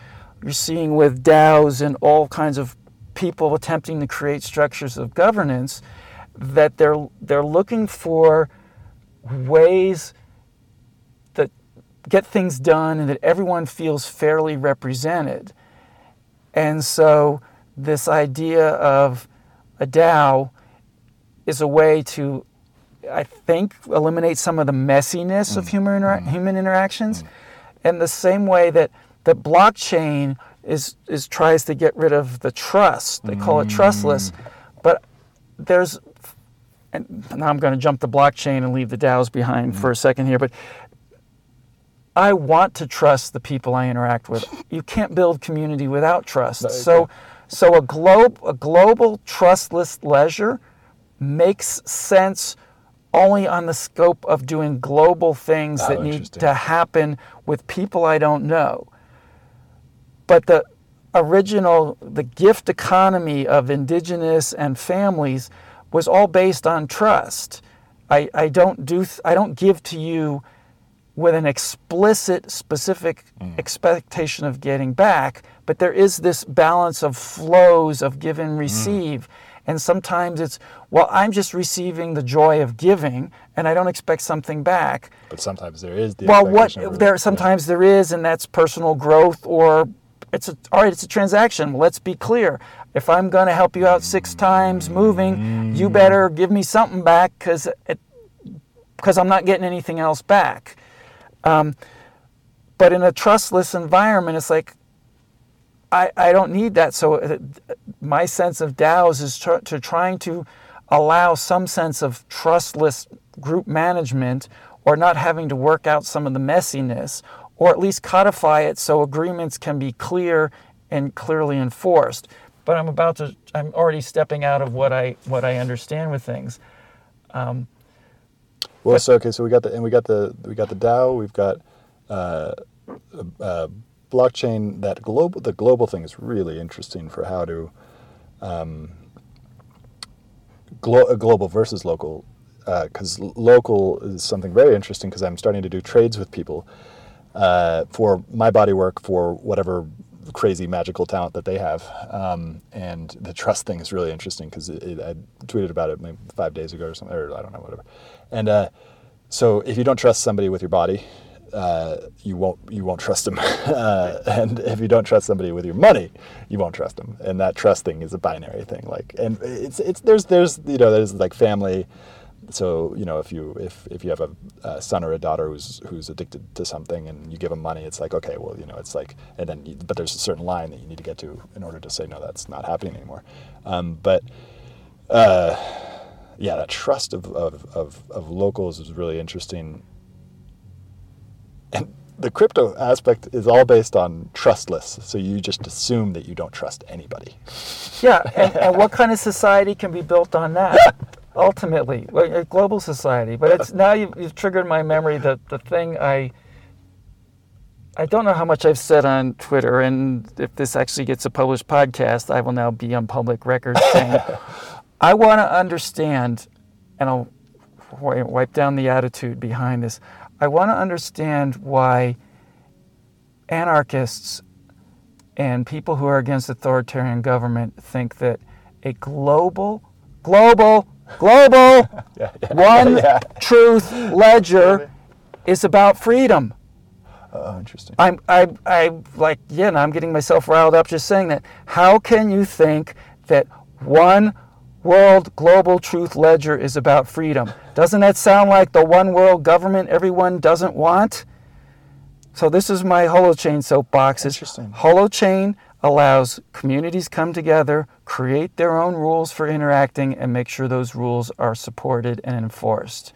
You're seeing with DAOs and all kinds of people attempting to create structures of governance that they're they're looking for ways that get things done and that everyone feels fairly represented. And so this idea of a DAO is a way to, I think, eliminate some of the messiness mm. of human, inter- mm. human interactions. Mm. And the same way that the blockchain is, is tries to get rid of the trust. They call it trustless. Mm. But there's, and now I'm going to jump the blockchain and leave the DAOs behind mm. for a second here, but I want to trust the people I interact with. You can't build community without trust. So, so a globe, a global trustless ledger makes sense only on the scope of doing global things oh, that need to happen with people I don't know. But the original, the gift economy of indigenous and families was all based on trust. I, I don't do I don't give to you with an explicit, specific mm. expectation of getting back, but there is this balance of flows of give and mm. receive. Mm. And sometimes it's, well, I'm just receiving the joy of giving, and I don't expect something back. But sometimes there is the well, what there sometimes there is, and that's personal growth, or it's a, all right. It's a transaction. Let's be clear. If I'm going to help you out six times moving, mm. you better give me something back because because I'm not getting anything else back. Um, but in a trustless environment, it's like, I, I don't need that. So uh, my sense of DAOs is tr- to trying to allow some sense of trustless group management or not having to work out some of the messiness or at least codify it so agreements can be clear and clearly enforced. But I'm about to, I'm already stepping out of what I, what I understand with things. Um, well, so okay, so we got the and we got the we got the DAO. We've got uh, uh, blockchain. That global the global thing is really interesting for how to um, glo- uh, global versus local because uh, local is something very interesting because I'm starting to do trades with people uh, for my body work for whatever crazy magical talent that they have. Um, and the trust thing is really interesting because I tweeted about it maybe five days ago or something, or I don't know, whatever. And uh, so if you don't trust somebody with your body, uh, you won't you won't trust them. Uh, and if you don't trust somebody with your money, you won't trust them. And that trust thing is a binary thing. Like, and it's it's there's there's you know there's like family so you know if you if, if you have a, a, son or a daughter who's who's addicted to something and you give them money it's like okay well you know it's like and then you, but there's a certain line that you need to get to in order to say no that's not happening anymore um, but uh, yeah that trust of, of, of, of locals is really interesting and the crypto aspect is all based on trustless so you just assume that you don't trust anybody. Yeah and, and what kind of society can be built on that? Ultimately a global society but it's now you've, you've, triggered my memory that the thing i i don't know how much i've said on twitter and if this actually gets a published podcast i will now be on public record saying i want to understand and i'll wipe down the attitude behind this i want to understand why anarchists and people who are against authoritarian government think that a global global Global yeah, yeah, One yeah. Truth Ledger is about freedom. Oh, interesting. I'm, I, I, like, yeah, and I'm getting myself riled up just saying that. How can you think that one world global truth ledger is about freedom? Doesn't that sound like the one world government everyone doesn't want? So this is my holochain soapbox. Interesting. Holochain allows communities come together, create their own rules for interacting, and make sure those rules are supported and enforced.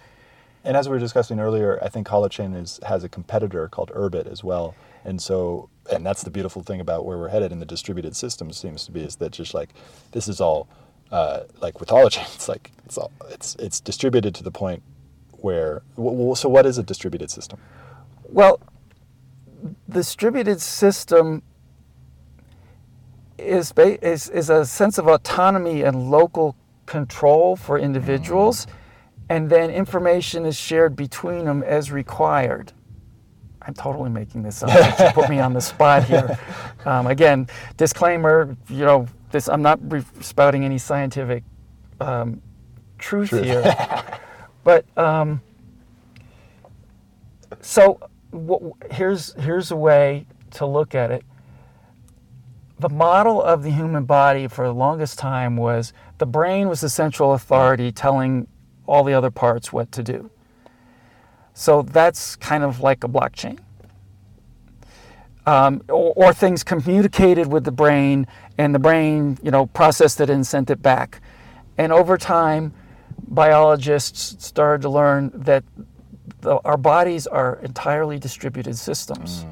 And as we were discussing earlier, I think Holochain is, has a competitor called Urbit as well. And so, and that's the beautiful thing about where we're headed in the distributed system seems to be is that just like this is all uh, like with Holochain, it's like it's all it's it's distributed to the point where. Well, so what is a distributed system? Well, distributed system is, is, is a sense of autonomy and local control for individuals. and then information is shared between them as required. I'm totally making this up. you put me on the spot here. Um, again, disclaimer. You know, this. I'm not re- spouting any scientific um, truth, Truth. here, but um, so w- here's here's a way to look at it. The model of the human body for the longest time was the brain was the central authority telling all the other parts what to do. So that's kind of like a blockchain. Um, or, or things communicated with the brain, and the brain, you know, processed it and sent it back. And over time, biologists started to learn that the, our bodies are entirely distributed systems.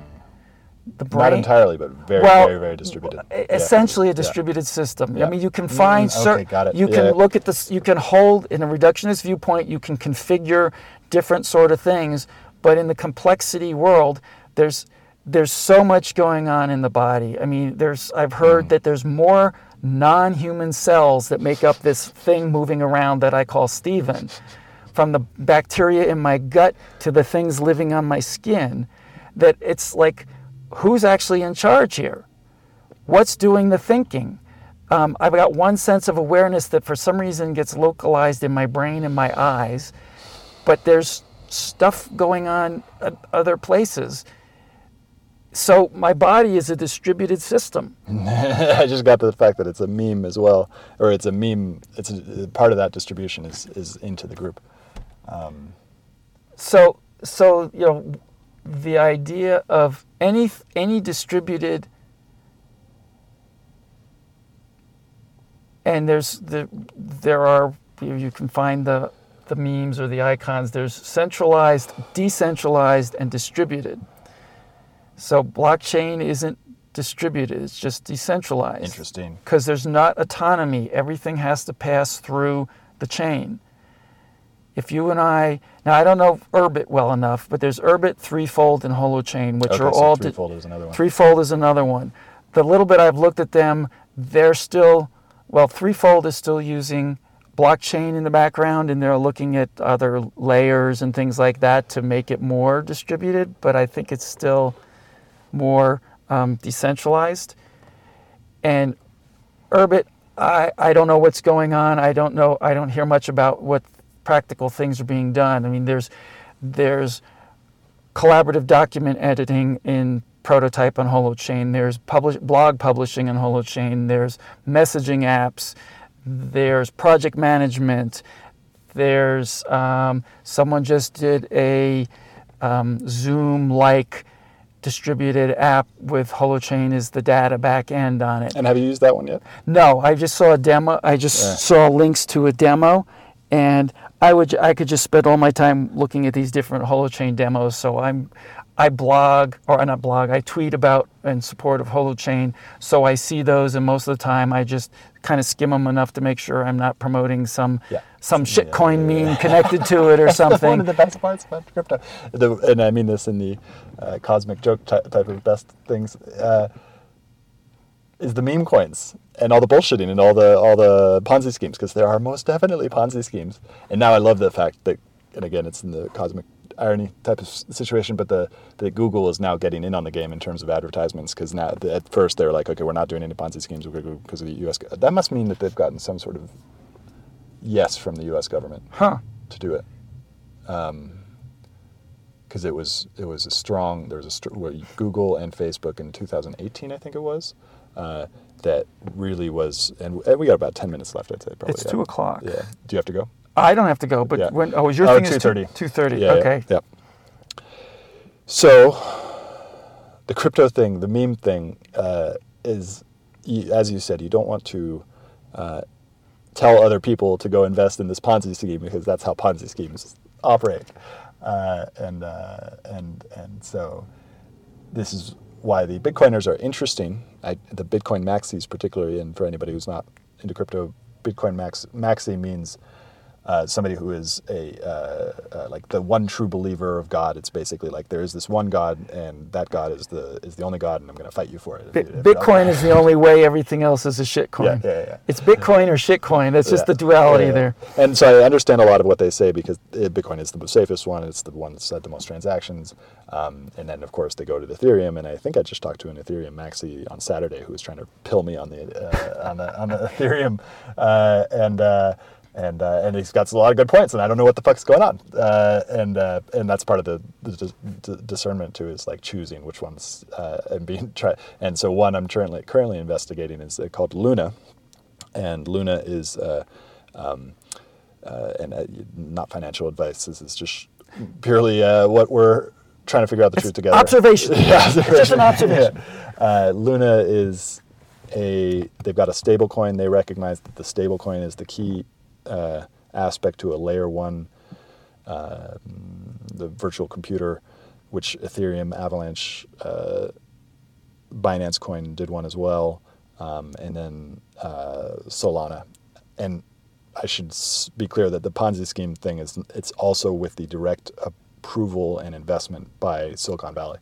The Not entirely, but very, well, very, very distributed. e- Yeah. essentially a Yeah. distributed system. Yeah. I mean, you can find Mm, okay, certain. got it. You can Yeah. look at this. You can hold in a reductionist viewpoint. You can configure different sort of things, but in the complexity world, there's there's so much going on in the body. I mean, there's I've heard Mm. that there's more non-human cells that make up this thing moving around that I call Stephen, from the bacteria in my gut to the things living on my skin. That it's like, who's actually in charge here? what's doing the thinking. Um, I've got one sense of awareness that for some reason gets localized in my brain and my eyes, but there's stuff going on at other places. So my body is a distributed system. I just got to the fact that it's a meme as well, or it's a meme. It's a, part of that distribution is is into the group. Um, So so you know the idea of any any distributed and there's the there are you you can find the the memes or the icons there's centralized decentralized and distributed so blockchain isn't distributed it's just decentralized interesting. because there's not autonomy. Everything has to pass through the chain. If you and I, now I don't know Urbit well enough, but there's Urbit, Threefold, and Holochain, which Okay, are so all di- threefold is another one. Threefold is another one. The little bit I've looked at them, they're still, well, Threefold is still using blockchain in the background and they're looking at other layers and things like that to make it more distributed, but I think it's still more um, decentralized. And Urbit, I, I don't know what's going on. I don't know. I don't hear much about what practical things are being done. I mean, there's there's collaborative document editing in prototype on holochain there's publish, blog publishing on holochain there's messaging apps there's project management there's um, someone just did a um, zoom like distributed app with holochain is the data back end on it And have you used that one yet? no, I just saw a demo. I just Yeah. saw links to a demo, and I would I could just spend all my time looking at these different holochain demos. So I'm I blog or not blog. I tweet about in support of holochain. So I see those, and most of the time I just kind of skim them enough to make sure I'm not promoting some Yeah. Some shitcoin yeah, meme connected to it or something. one of the best parts about crypto, the, and I mean this in the uh, cosmic joke ty- type of best things, uh, is the meme coins and all the bullshitting and all the all the Ponzi schemes because there are most definitely Ponzi schemes. And now I love the fact that, and again, it's in the cosmic irony type of situation, but the that Google is now getting in on the game in terms of advertisements because now the, at first they're like, okay, we're not doing any Ponzi schemes because of the U.S. That must mean that they've gotten some sort of yes from the U.S. government Huh. to do it. Because it was it was a strong there was a str- Google and Facebook in 2018 I think it was uh, that really was and, and we got about 10 minutes left I'd say probably It's yeah. two o'clock. yeah do you have to go I don't have to go, but Yeah. when oh, is your Oh, thing is 2:30. two thirty. yeah, okay. yeah. so the crypto thing the meme thing uh, is as you said you don't want to uh, tell other people to go invest in this Ponzi scheme because that's how Ponzi schemes operate. Uh, and uh, and and so this is why the Bitcoiners are interesting. I, the Bitcoin maxis, particularly, and for anybody who's not into crypto, Bitcoin max maxi means uh, somebody who is a uh, uh, like the one true believer of God. It's basically like there is this one God, and that God is the is the only God, and I'm going to fight you for it. Bi- Bitcoin is the only way. Everything else is a shitcoin. Yeah, yeah, yeah. It's Bitcoin or shitcoin. That's just Yeah. the duality Yeah, yeah. there. And so I understand a lot of what they say because Bitcoin is the safest one. It's the one that's had the most transactions. Um, and then, of course, they go to the Ethereum. And I think I just talked to an Ethereum maxi on Saturday who was trying to pill me on the uh, on the on the Ethereum. Uh, and uh, and uh, and he's got a lot of good points, and I don't know what the fuck's going on. Uh, and uh, and that's part of the, the discernment too is like choosing which ones uh, and being try. And so one I'm currently currently investigating is uh, called Luna, and Luna is. Uh, um, uh, and uh, not financial advice. This is just purely uh, what we're trying to figure out the truth together. Observation. Yeah, It's just an observation. Yeah. Uh, Luna is a. They've got a stable coin. They recognize that the stable coin is the key uh, aspect to a layer one, uh, the virtual computer, which Ethereum, Avalanche, uh, Binance Coin did one as well, um, and then uh, Solana. And I should be clear that the Ponzi scheme thing is it's also with the direct approval and investment by Silicon Valley.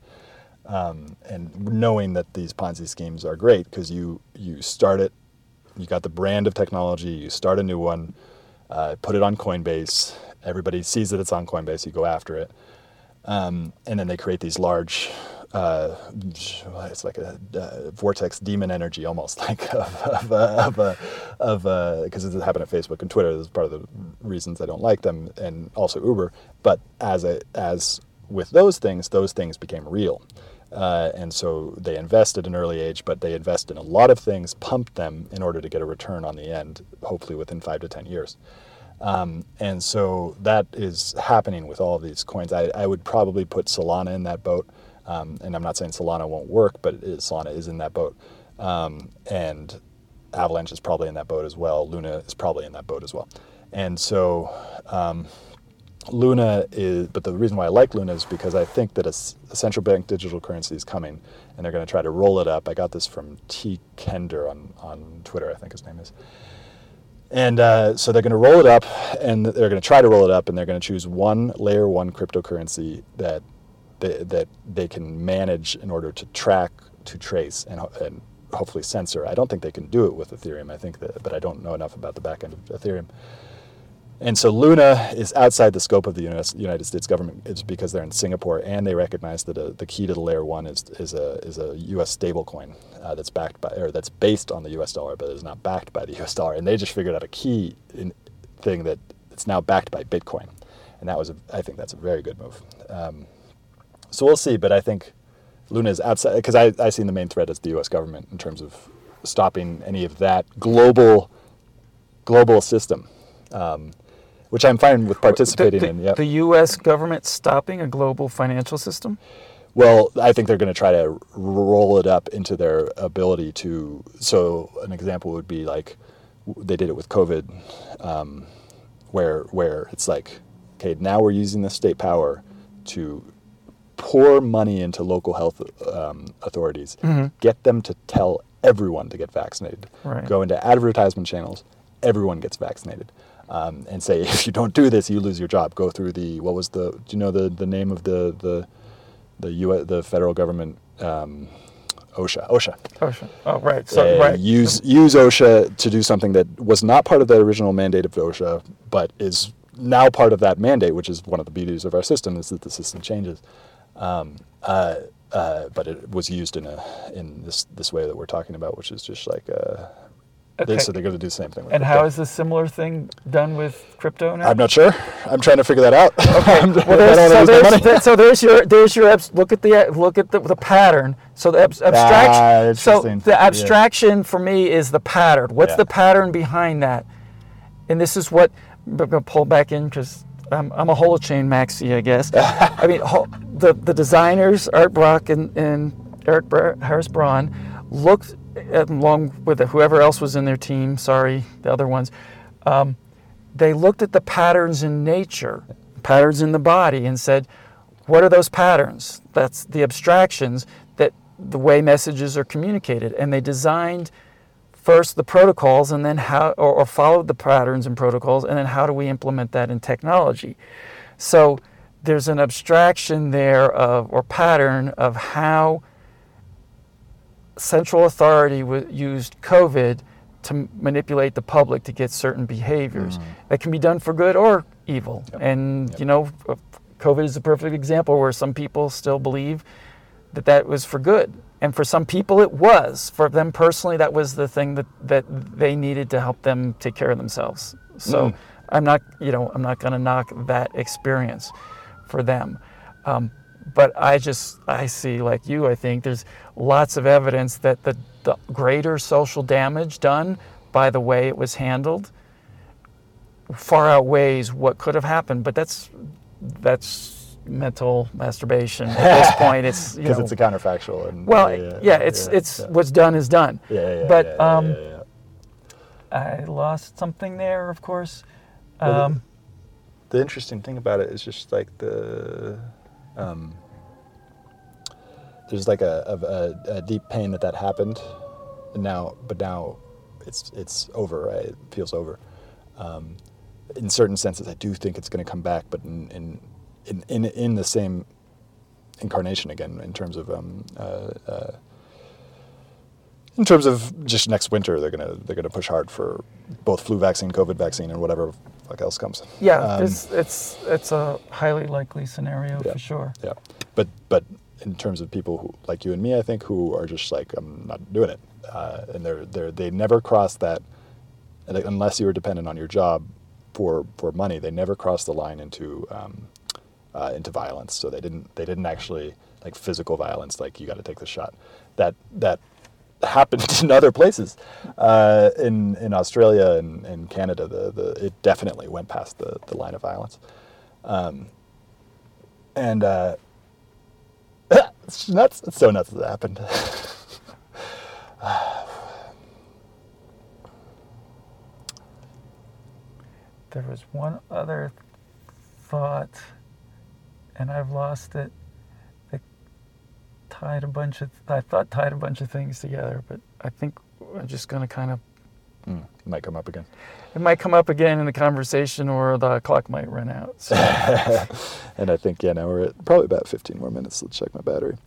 Um, and knowing that these Ponzi schemes are great because you you start it, you got the brand of technology, you start a new one, uh, put it on Coinbase, everybody sees that it's on Coinbase, you go after it, um, and then they create these large. Uh, it's like a uh, vortex demon energy almost like of of uh, of because it happened at Facebook and Twitter. This is part of the reasons I don't like them, and also Uber. But as a as with those things, those things became real. Uh, and so they invest at an early age, but they invest in a lot of things, pump them in order to get a return on the end, hopefully within five to 10 years. Um, and so that is happening with all of these coins. I, I would probably put Solana in that boat. Um, and I'm not saying Solana won't work, but Solana is in that boat. Um, and Avalanche is probably in that boat as well. Luna is probably in that boat as well. And so um, Luna is, but the reason why I like Luna is because I think that a central bank digital currency is coming, and they're going to try to roll it up. I got this from T. Kender on on Twitter, I think his name is. And uh, so they're going to roll it up, and they're going to try to roll it up, and they're going to choose one layer one cryptocurrency that they, that they can manage in order to track, to trace, and, and hopefully censor. I don't think they can do it with Ethereum. I think that, but I don't know enough about the back end of Ethereum. And so Luna is outside the scope of the United States government. It's because they're in Singapore, and they recognize that uh the key to the layer one is is a is a U.S. stablecoin uh, that's backed by or that's based on the U.S. dollar, but is not backed by the U.S. dollar. And they just figured out a key in, thing that it's now backed by Bitcoin, and that was a, I think that's a very good move. Um, so we'll see, but I think Luna is outside because I I see the main threat as the U.S. government in terms of stopping any of that global global system. Um, which I'm fine with participating the, in. Yeah. the U.S. government stopping a global financial system? Well, I think they're going to try to roll it up into their ability to. So, an example would be like they did it with COVID, um, where where it's like, okay, now we're using the state power to pour money into local health um, authorities, get them to tell everyone to get vaccinated, Right. go into advertisement channels, everyone gets vaccinated. Um, and say if you don't do this, you lose your job. Go through the what was the do you know the, the name of the the the U the federal government um, OSHA OSHA Oh, oh right. So, uh, right. use use OSHA to do something that was not part of the original mandate of OSHA, but is now part of that mandate, which is one of the beauties of our system is that the system changes. Um, uh, uh, but it was used in a in this this way that we're talking about, which is just like uh, they, said they're going to do the same thing. With And how is a similar thing done with crypto now? I'm not sure. I'm trying to figure that out. Well, there's, so, there's, there- so there's your there's your abs- look at the look at the, the pattern. So the abs- abstraction. Ah, so the Yeah. abstraction for me is the pattern. What's Yeah. the pattern behind that? And this is what I'm gonna pull back in because I'm, I'm a holochain maxi, I guess. I mean, ho- the the designers Art Brock and, and Eric Bra- Harris Braun looked Uh, along with whoever else was in their team. Sorry, the other ones um, they looked at the patterns in nature, patterns in the body, and said, what are those patterns? That's the abstractions that the way messages are communicated. And they designed first the protocols and then how or, or followed the patterns and protocols and then how do we implement that in technology so there's an abstraction there of or pattern of how central authority w- used covid to manipulate the public to get certain behaviors that can be done for good or evil Yep. and Yep. you know covid is a perfect example where some people still believe that that was for good. And for some people, it was. For them personally, that was the thing that, that they needed to help them take care of themselves. So Mm. I'm not, you know, I'm not going to knock that experience for them. Um, but I just, I see, like you, I think there's lots of evidence that the, the greater social damage done by the way it was handled far outweighs what could have happened. But that's, that's mental masturbation at this point. It's, you because it's a counterfactual. And, well, yeah, it's it's yeah. what's done is done. Yeah, yeah, yeah, but, yeah, yeah, um, yeah, yeah. I lost something there, of course. Well, Um, the interesting thing about it is just like the um, there's like a, a, a, a deep pain that that happened and now but now it's it's over right it feels over um, in certain senses i do think it's going to come back but in in, in in in the same incarnation again in terms of um, uh, uh, in terms of just next winter they're gonna they're gonna push hard for both flu vaccine covid vaccine and whatever fuck else comes yeah, Um, it's it's it's a highly likely scenario Yeah. for sure. Yeah, but but in terms of people who like you and me, I think who are just like I'm not doing it, uh, and they're they're they never cross that, unless you were dependent on your job for for money, they never cross the line into um, uh, into violence. So they didn't they didn't actually like physical violence, like you got to take the shot. That that happened in other places, uh, in in Australia and, and Canada. The the it definitely went past the the line of violence. Um, and uh, it's nuts. It's so nuts that it happened. There was one other thought, and I've lost it. That tied a bunch of I thought tied a bunch of things together, but I think I'm just going to kind of. Mm, might come up again. It might come up again in the conversation, or the clock might run out. So. and I think yeah, now we're at probably about 15 more minutes. Let's check my battery.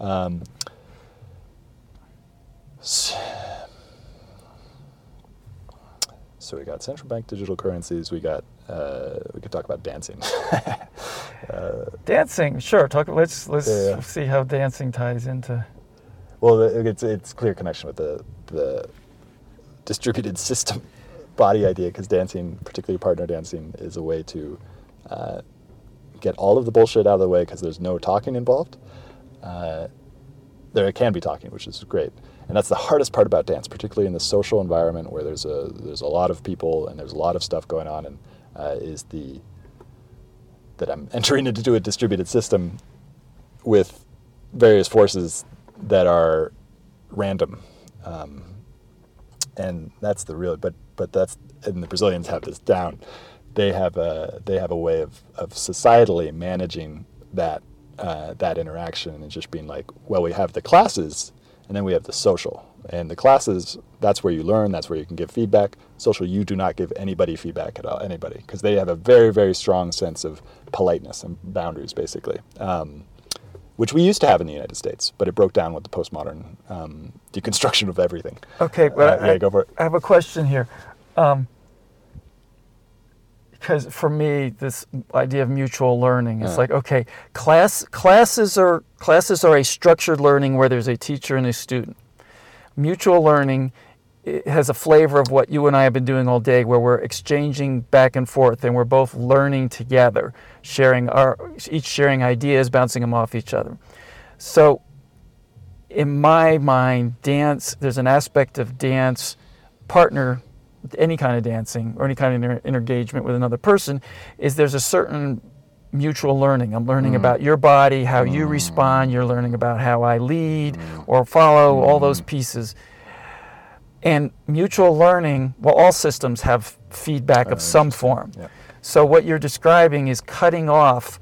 Um, so we got central bank digital currencies. We got uh, we could talk about dancing. uh, Dancing, sure. Talk. Let's let's yeah. see how dancing ties into. Well, it's it's clear connection with the the distributed system body idea because dancing, particularly partner dancing, is a way to uh, get all of the bullshit out of the way because there's no talking involved. Uh, there can be talking, which is great, and that's the hardest part about dance, particularly in the social environment where there's a there's a lot of people and there's a lot of stuff going on, and uh, is the that I'm entering into a distributed system with various forces that are random. Um, and that's the real, but, but that's, and the Brazilians have this down. They have a, they have a way of, of societally managing that, uh, that interaction and just being like, well, we have the classes and then we have the social. And the classes, that's where you learn, that's where you can give feedback. Social, you do not give anybody feedback at all, anybody, because they have a very, very strong sense of politeness and boundaries, basically. Um, which we used to have in the United States, but it broke down with the postmodern um, deconstruction of everything. Okay, but Uh, yeah, I, go for it. I have a question here. Um, because for me, this idea of mutual learning is Uh. like okay, class classes are classes are a structured learning where there's a teacher and a student. Mutual learning it has a flavor of what you and I have been doing all day, where we're exchanging back and forth and we're both learning together, sharing our each sharing ideas, bouncing them off each other. So in my mind, dance, there's an aspect of dance, partner, any kind of dancing or any kind of inter- engagement with another person, is there's a certain mutual learning. I'm learning mm. about your body, how you mm. respond, you're learning about how I lead mm. or follow, all those pieces. And mutual learning, well, all systems have feedback of some form. Yeah. So what you're describing is cutting off,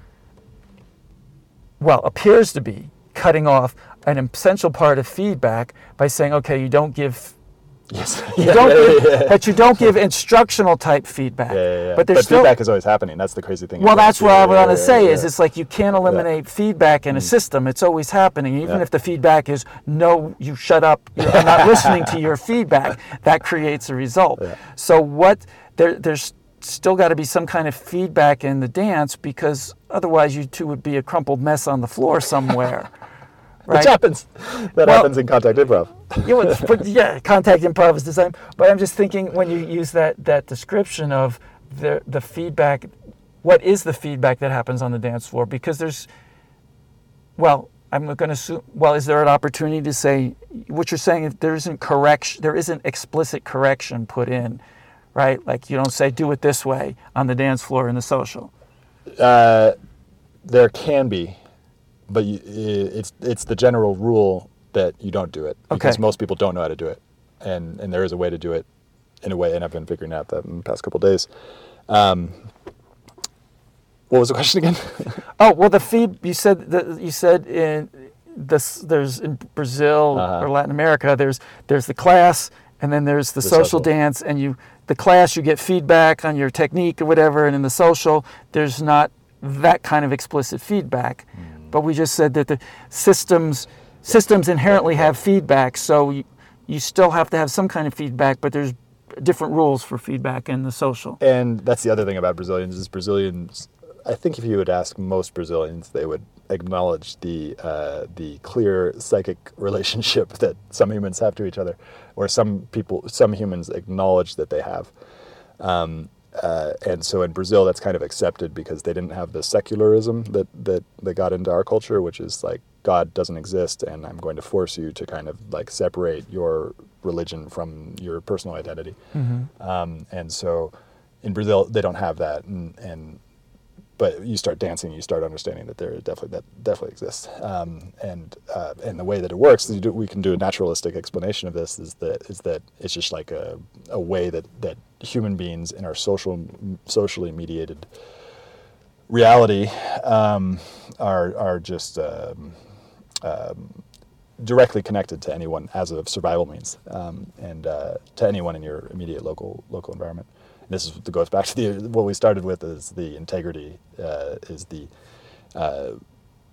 well, appears to be cutting off an essential part of feedback by saying, okay, you don't give Yes. You don't give, but you don't give instructional type feedback. Yeah, yeah, yeah. But there's still feedback is always happening. That's the crazy thing. well, that's what I Yeah, want to yeah, say. yeah, Is yeah. it's like you can't eliminate feedback in a mm. system. It's always happening. Even Yeah. if the feedback is no, you shut up. You're I'm not listening to your feedback. That creates a result. Yeah. So what there, there's still got to be some kind of feedback in the dance because otherwise you two would be a crumpled mess on the floor somewhere. Which happens. That Well- happens in contact improv. yeah, well, but yeah, contact improv is design. But I'm just thinking when you use that that description of the the feedback, what is the feedback that happens on the dance floor? Because there's, well, I'm going to assume. Well, is there an opportunity to say what you're saying? If there isn't correction, there isn't explicit correction put in, right? Like you don't say do it this way on the dance floor in the social. Uh, there can be, but you, it's it's the general rule that you don't do it because Okay. most people don't know how to do it, and and there is a way to do it, in a way, and I've been figuring out that in the past couple days. Um, what was the question again? Oh well, the feed you said that you said in this there's in Brazil Uh-huh. or Latin America there's there's the class and then there's the, The social, social. dance and you the class you get feedback on your technique or whatever and in the social there's not that kind of explicit feedback, Hmm. But we just said that the systems systems inherently have feedback so you, you still have to have some kind of feedback but there's different rules for feedback in the social. And that's the other thing about Brazilians is Brazilians. I think if you would ask most Brazilians, they would acknowledge the uh, the clear psychic relationship that some humans have to each other, or some people, some humans acknowledge that they have. Um, uh, and so in Brazil, that's kind of accepted because they didn't have the secularism that, that that got into our culture, which is like God doesn't exist, and I'm going to force you to kind of like separate your religion from your personal identity. Um, and so in Brazil, they don't have that, and, and but you start dancing, you start understanding that there definitely that definitely exists. Um, and uh, and the way that it works, you do, we can do a naturalistic explanation of this. Is that is that it's just like a, a way that, that human beings in our social socially mediated reality um, are are just um, um, directly connected to anyone as a survival means, um, and uh, to anyone in your immediate local local environment. And this is goes back to the what we started with is the integrity uh, is the uh,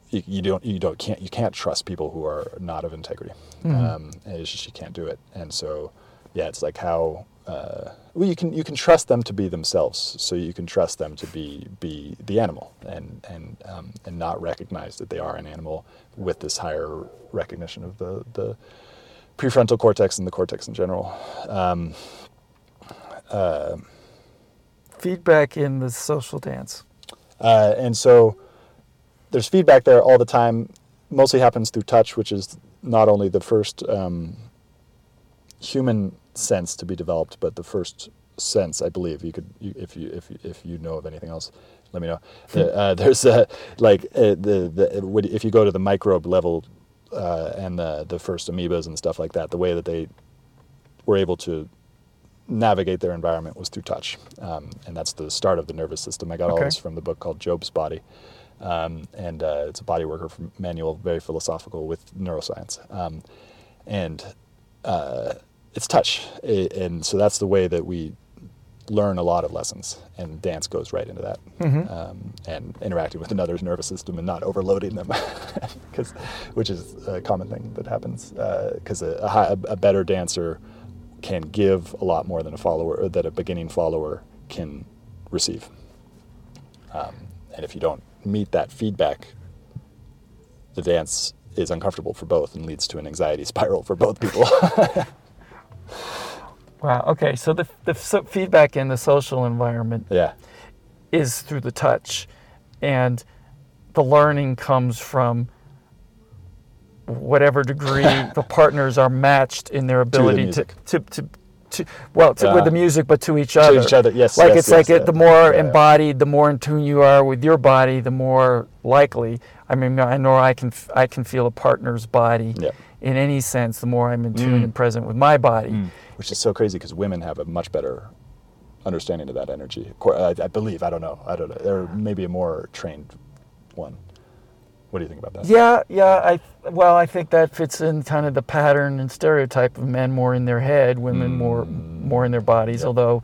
you, you don't you don't can't you can't trust people who are not of integrity. Um, and it's just you can't do it. And so yeah, it's like how uh, well you can you can trust them to be themselves. So you can trust them to be be the animal and and um, and not recognize that they are an animal with this higher recognition of the the prefrontal cortex and the cortex in general. Um, uh, Feedback in the social dance. Uh, and so there's feedback there all the time. Mostly happens through touch, which is not only the first um, human sense to be developed, but the first sense, I believe. You could, you, if you if you- if you know of anything else, let me know. The, uh, there's a, like uh, the the if you go to the microbe level uh, and the the first amoebas and stuff like that, the way that they were able to navigate their environment was through touch, um, and that's the start of the nervous system. I got all this from the book called Job's Body, um, and uh, it's a body worker from manual, very philosophical with neuroscience, um, and uh, it's touch, and so that's the way that we learn a lot of lessons, and dance goes right into that, um, and interacting with another's nervous system and not overloading them, 'Cause- which is a common thing that happens, because a, a, a better dancer can give a lot more than a follower, or that a beginning follower can receive. Um, and if you don't meet that feedback, the dance is uncomfortable for both and leads to an anxiety spiral for both people. Wow. Okay. So the, the so feedback in the social environment yeah. is through the touch, and the learning comes from whatever degree the partners are matched in their ability to to, to, to well to, with Yeah. the uh-huh. music, but to each other. To each other, yes, Like yes, it's like yes, it, the more Yeah. embodied, the more in tune you are with your body, the more likely. I mean, I know I can I can feel a partner's body Yeah. In any sense. The more I'm in tune Mm. and present with my body. Which is so crazy because women have a much better understanding of that energy. I, I believe. I don't know. I don't know. Or maybe a more trained one. What do you think about that? Yeah, yeah. I well, I think that fits in kind of the pattern and stereotype of men more in their head, women more more in their bodies. Although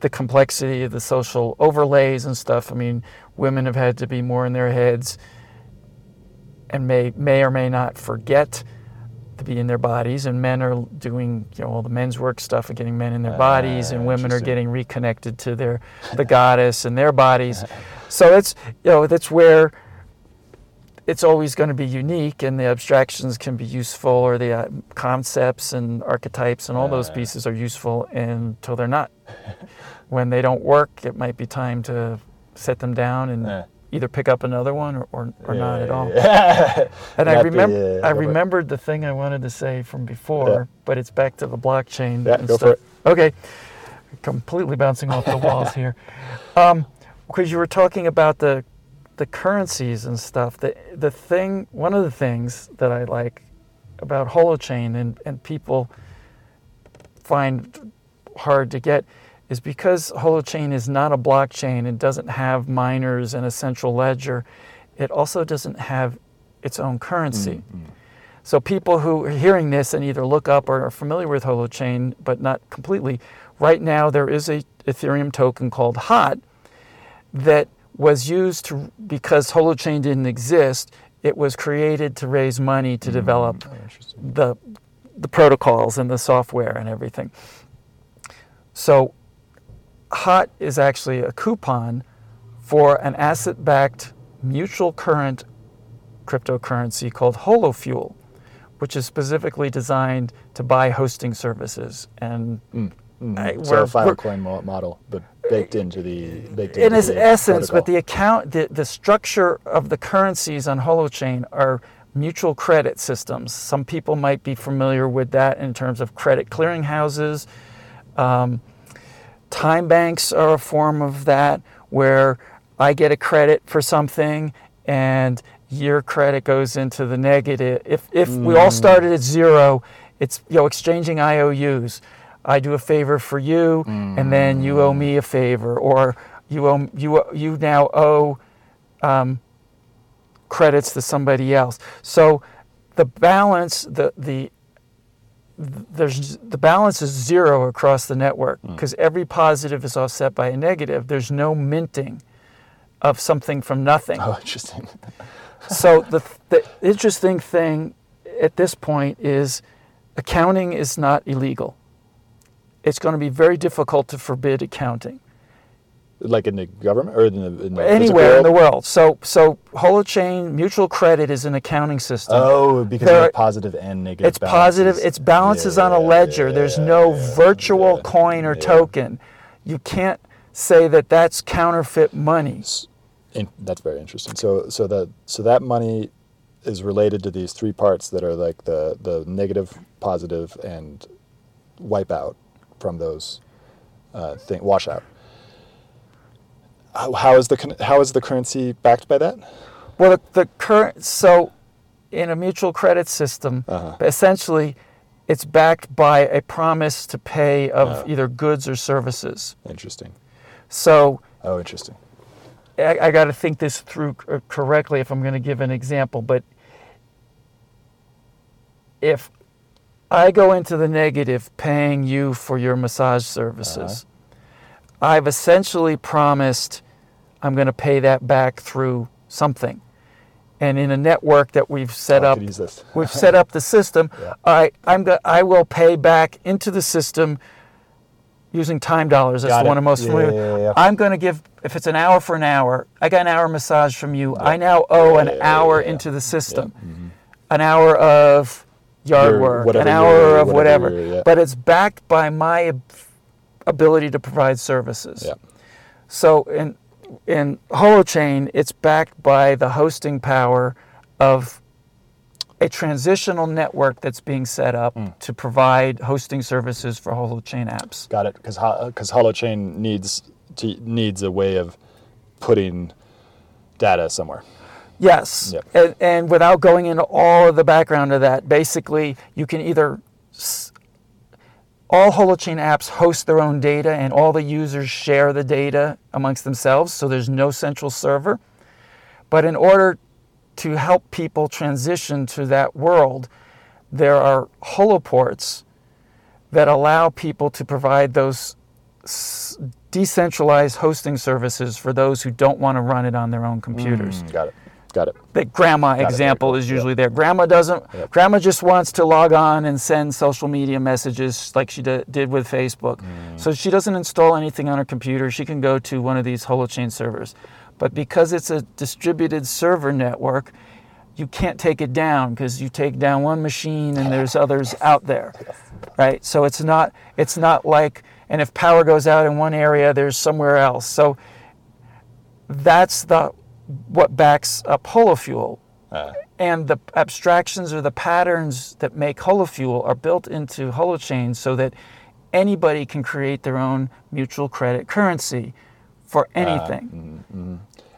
the complexity of the social overlays and stuff. I mean, women have had to be more in their heads, and may may or may not forget to be in their bodies. And men are doing you know all the men's work stuff of getting men in their bodies, and Ah, women are getting reconnected to their the goddess and their bodies. So it's you know that's where it's always going to be unique and the abstractions can be useful or the uh, concepts and archetypes and all those Uh. pieces are useful until they're not when they don't work it might be time to set them down and Yeah. Either pick up another one or, or, or not at all Yeah. and i remember i go for it. remembered the thing i wanted to say from before Yeah. but it's back to the blockchain Yeah, and go for stuff okay completely bouncing off the walls here um because you were talking about the the currencies and stuff the the thing one of the things that i like about holochain and and people find hard to get is because holochain is not a blockchain and doesn't have miners and a central ledger it also doesn't have its own currency mm, mm. so people who are hearing this and either look up or are familiar with Holochain, but not completely, right now there is a Ethereum token called HOT that was used to because Holochain didn't exist. It was created to raise money to mm, develop Oh, the the protocols and the software and everything. So HOT is actually a coupon for an asset-backed mutual current cryptocurrency called HoloFuel, which is specifically designed to buy hosting services. And Mm, I- so we're- a file we're- coin model, but baked into the baked in into its essence, but the account, the, the structure of the currencies on Holochain are mutual credit systems. Some people might be familiar with that in terms of credit clearinghouses. Um, time banks are a form of that, where I get a credit for something and your credit goes into the negative. If if we all started at zero, it's you know exchanging IOUs. I do a favor for you, and then you owe me a favor, or you owe you you now owe um, credits to somebody else. So the balance, the the there's the balance is zero across the network hmm. because every positive is offset by a negative. There's no minting of something from nothing. Oh, interesting. So the the interesting thing at this point is accounting is not illegal. It's going to be very difficult to forbid accounting like in the government or in the, in the anywhere in the world. So so Holochain mutual credit is an accounting system. Oh, because There- of positive and negative. It's positive. balances. It's balances on a Yeah, ledger. There's yeah, no yeah, virtual yeah, coin or yeah. token. You can't say that that's counterfeit money. That's very interesting. So, so that so that money is related to these three parts that are like the the negative, positive, and wipeout from those uh, thing washout. How, how is the how is the currency backed by that? Well, the, the current so in a mutual credit system, Uh-huh. essentially, it's backed by a promise to pay of Oh. either goods or services. Interesting. So Oh, interesting. I, I got to think this through uh, correctly if I'm going to give an example, but if I go into the negative paying you for your massage services, uh-huh. I've essentially promised I'm going to pay that back through something. And in a network that we've set I up, could use this. we've set up the system. Yeah. I I'm go, I will pay back into the system using time dollars. That's Got the one. I'm most Yeah, familiar. yeah, with. yeah. I'm going to give if it's an hour for an hour. I got an hour massage from you. I now owe an hour into the system. Mm-hmm. An hour of yard Your- work, an hour of whatever whatever. But it's backed by my ability to provide services. Yeah. So in in Holochain, it's backed by the hosting power of a transitional network that's being set up Hmm. to provide hosting services for Holochain apps. Got it. Because because Holochain needs to, needs a way of putting data somewhere. Yes, Yep. and, and without going into all of the background of that, basically you can either s- all Holochain apps host their own data and all the users share the data amongst themselves, so there's no central server. But in order to help people transition to that world, there are holoports that allow people to provide those decentralized hosting services for those who don't want to run it on their own computers. Mm, got it. Got it. The grandma very example is Yep. usually there. Grandma doesn't. Yep. Grandma just wants to log on and send social media messages like she d- did with Facebook. Mm. So she doesn't install anything on her computer. She can go to one of these holochain servers. But because it's a distributed server network, you can't take it down because you take down one machine and there's others out there, right? So it's not it's not like and if power goes out in one area, there's somewhere else. So that's the what backs up holofuel Uh, and the abstractions or the patterns that make holofuel are built into holochains so that anybody can create their own mutual credit currency for anything.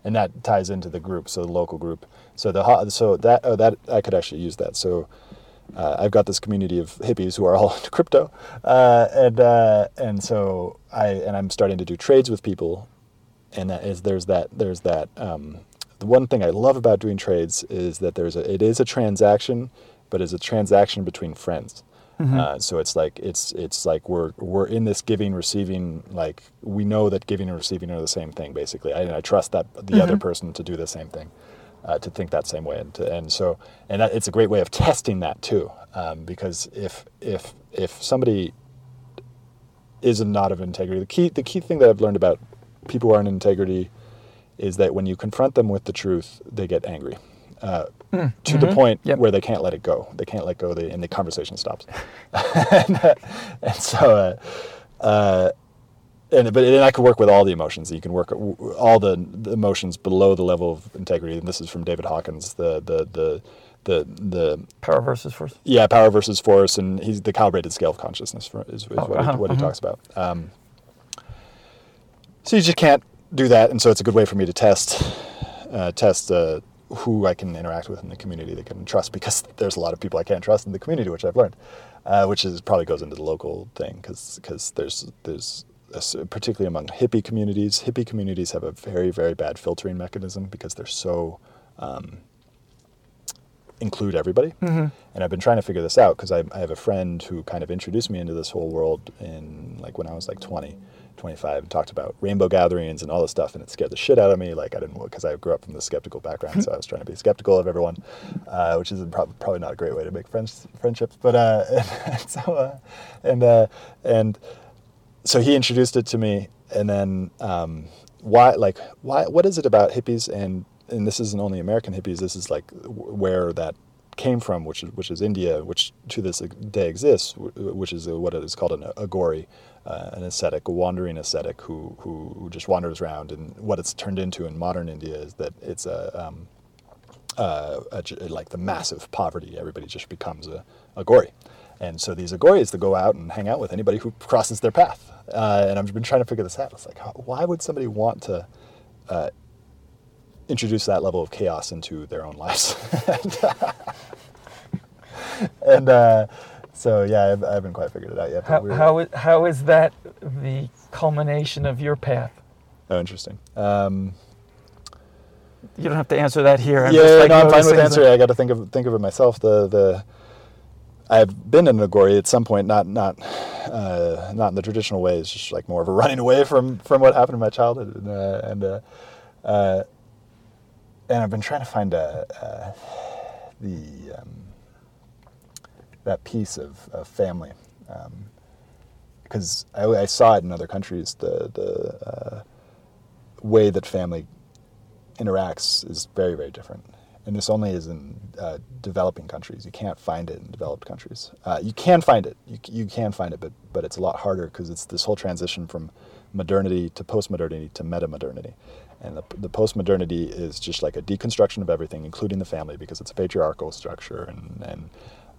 and that ties into the group, so the local group. So the so that oh that I could actually use that. So uh, I've got this community of hippies who are all into crypto, uh, and uh, and so I and I'm starting to do trades with people, and that is there's that there's that. Um, the one thing I love about doing trades is that there's a it is a transaction, but it's a transaction between friends. Uh, so it's like it's it's like we're we're in this giving receiving like we know that giving and receiving are the same thing basically. I, I trust that the other person to do the same thing, uh, to think that same way, and to, and so and that, it's a great way of testing that too, um, because if if if somebody is not of integrity, the key the key thing that I've learned about people who aren't in integrity is that when you confront them with the truth, they get angry. Uh, to the point Yep. where they can't let it go. They can't let go, they, and the conversation stops. and, uh, and so, uh, uh, and but and I could work with all the emotions. You can work all the, the emotions below the level of integrity. And this is from David Hawkins, the the the the the Power versus force. yeah, power versus force, and he's the calibrated scale of consciousness for, is, is Oh, what, uh-huh, he, what uh-huh. talks about. Um, so you just can't do that, and so it's a good way for me to test uh, test uh, who I can interact with in the community that can trust, because there's a lot of people I can't trust in the community, which I've learned, uh, which is probably goes into the local thing, because there's there's a particularly among hippie communities, hippie communities have a very very bad filtering mechanism because they're so um, include everybody. Mm-hmm. And I've been trying to figure this out because I, I have a friend who kind of introduced me into this whole world in like when I was like 20, 25, and talked about rainbow gatherings and all this stuff, and it scared the shit out of me. Like I didn't because I grew up from the skeptical background, so I was trying to be skeptical of everyone, uh, which is prob- probably not a great way to make friends friendships. But uh, and so uh, and uh, and so he introduced it to me, and then um, why like why what is it about hippies and and this isn't only American hippies. This is like where that came from, which is which is India, which to this day exists, which is what is called an Aghori, uh, an ascetic, a wandering ascetic who, who just wanders around. And what it's turned into in modern India is that it's a um, uh, a like the massive poverty. Everybody just becomes a, Aghori. And so these Aghoris to go out and hang out with anybody who crosses their path. Uh, and I've been trying to figure this out. It's like, why would somebody want to uh, introduce that level of chaos into their own lives? and and uh, so, yeah, I've, I haven't quite figured it out yet. but How, we're- how, is, how is that the culmination of your path? oh, interesting. Um, You don't have to answer that here. I'm yeah, just, like, no, I'm fine with answering. that- I got to think of think of it myself. The the I've been in an Aghori at some point, not not uh, not in the traditional way. It's just like more of a running away from from what happened in my childhood, and uh, and, uh, uh, and I've been trying to find a, uh, the um, that piece of, of family because I, I saw it in other countries. The the uh, way that family interacts is very very different. And this only is in uh, developing countries. You can't find it in developed countries. Uh, you can find it. You, you can find it but but it's a lot harder because it's this whole transition from modernity to post-modernity to meta-modernity and the, the post-modernity is just like a deconstruction of everything including the family because it's a patriarchal structure and and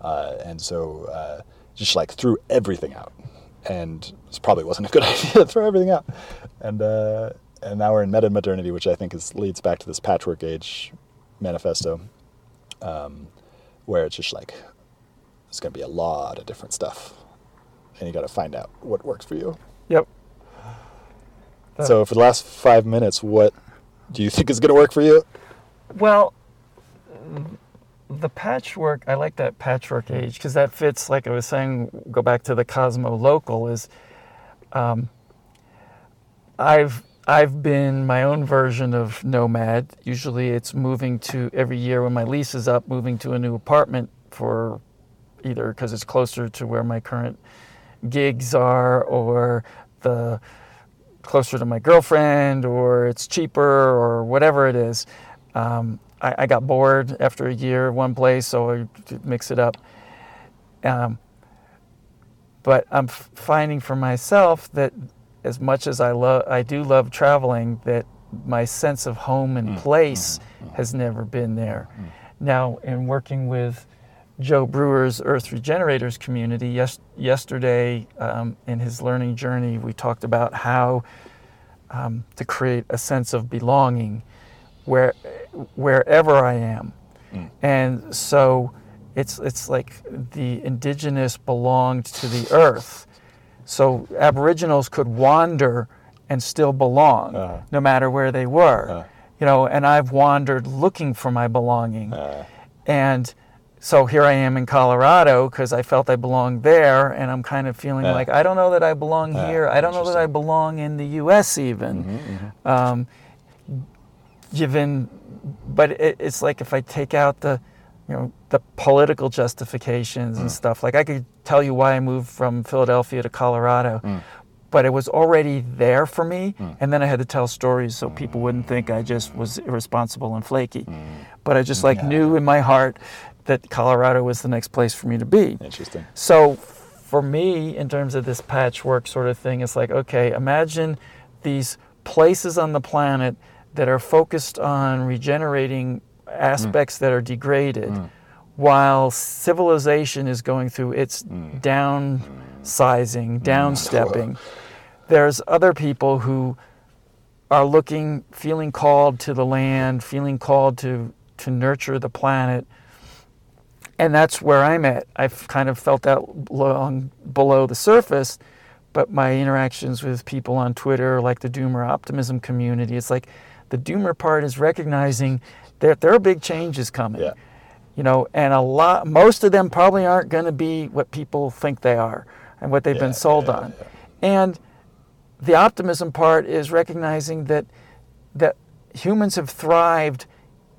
uh, and so uh, just like threw everything out and this probably wasn't a good idea to throw everything out and uh, and now we're in meta modernity, which I think is leads back to this patchwork age manifesto, um, where it's just like there's going to be a lot of different stuff, and you got to find out what works for you. Yep. So for the last five minutes, what do you think is going to work for you? Well, the patchwork, I like that patchwork age because that fits, like I was saying, go back to the Cosmo local, is um, I've I've been my own version of nomad. Usually it's moving to every year when my lease is up, moving to a new apartment for either because it's closer to where my current gigs are or the closer to my girlfriend or it's cheaper or whatever it is. Um, I, I, got bored after a year one place, so I mix it up. Um, but I'm f- finding for myself that as much as I love, I do love traveling, that my sense of home and mm, place mm, mm. has never been there. Mm. Now, in working with Joe Brewer's Earth Regenerators community, yes, yesterday um, in his learning journey, we talked about how um, to create a sense of belonging where, wherever I am. Mm. And so it's, it's like the indigenous belonged to the earth so Aboriginals could wander and still belong, uh, no matter where they were. Uh, you know, and I've wandered looking for my belonging. Uh, and so here I am in Colorado because I felt I belonged there, and I'm kind of feeling like I don't know that I belong here. I don't know that I belong in the U.S. even. Mm-hmm, mm-hmm. Um, given, but it, it's like if I take out the you know the political justifications and mm. stuff. Like I could tell you why I moved from Philadelphia to Colorado, mm. but it was already there for me. Mm. And then I had to tell stories so people wouldn't think I just was irresponsible and flaky. Mm. But I just like yeah. knew in my heart that Colorado was the next place for me to be. Interesting. So for me, in terms of this patchwork sort of thing, it's like okay, imagine these places on the planet that are focused on regenerating aspects mm. that are degraded mm. while civilization is going through its mm. downsizing, mm. downstepping. There's other people who are looking, feeling called to the land, feeling called to, to nurture the planet. And that's where I'm at. I've kind of felt that long below the surface, but my interactions with people on Twitter, like the Doomer Optimism community, it's like the Doomer part is recognizing that there are big changes coming. Yeah. You know, and a lot, most of them probably aren't going to be what people think they are and what they've yeah, been sold yeah, on. And the optimism part is recognizing that that humans have thrived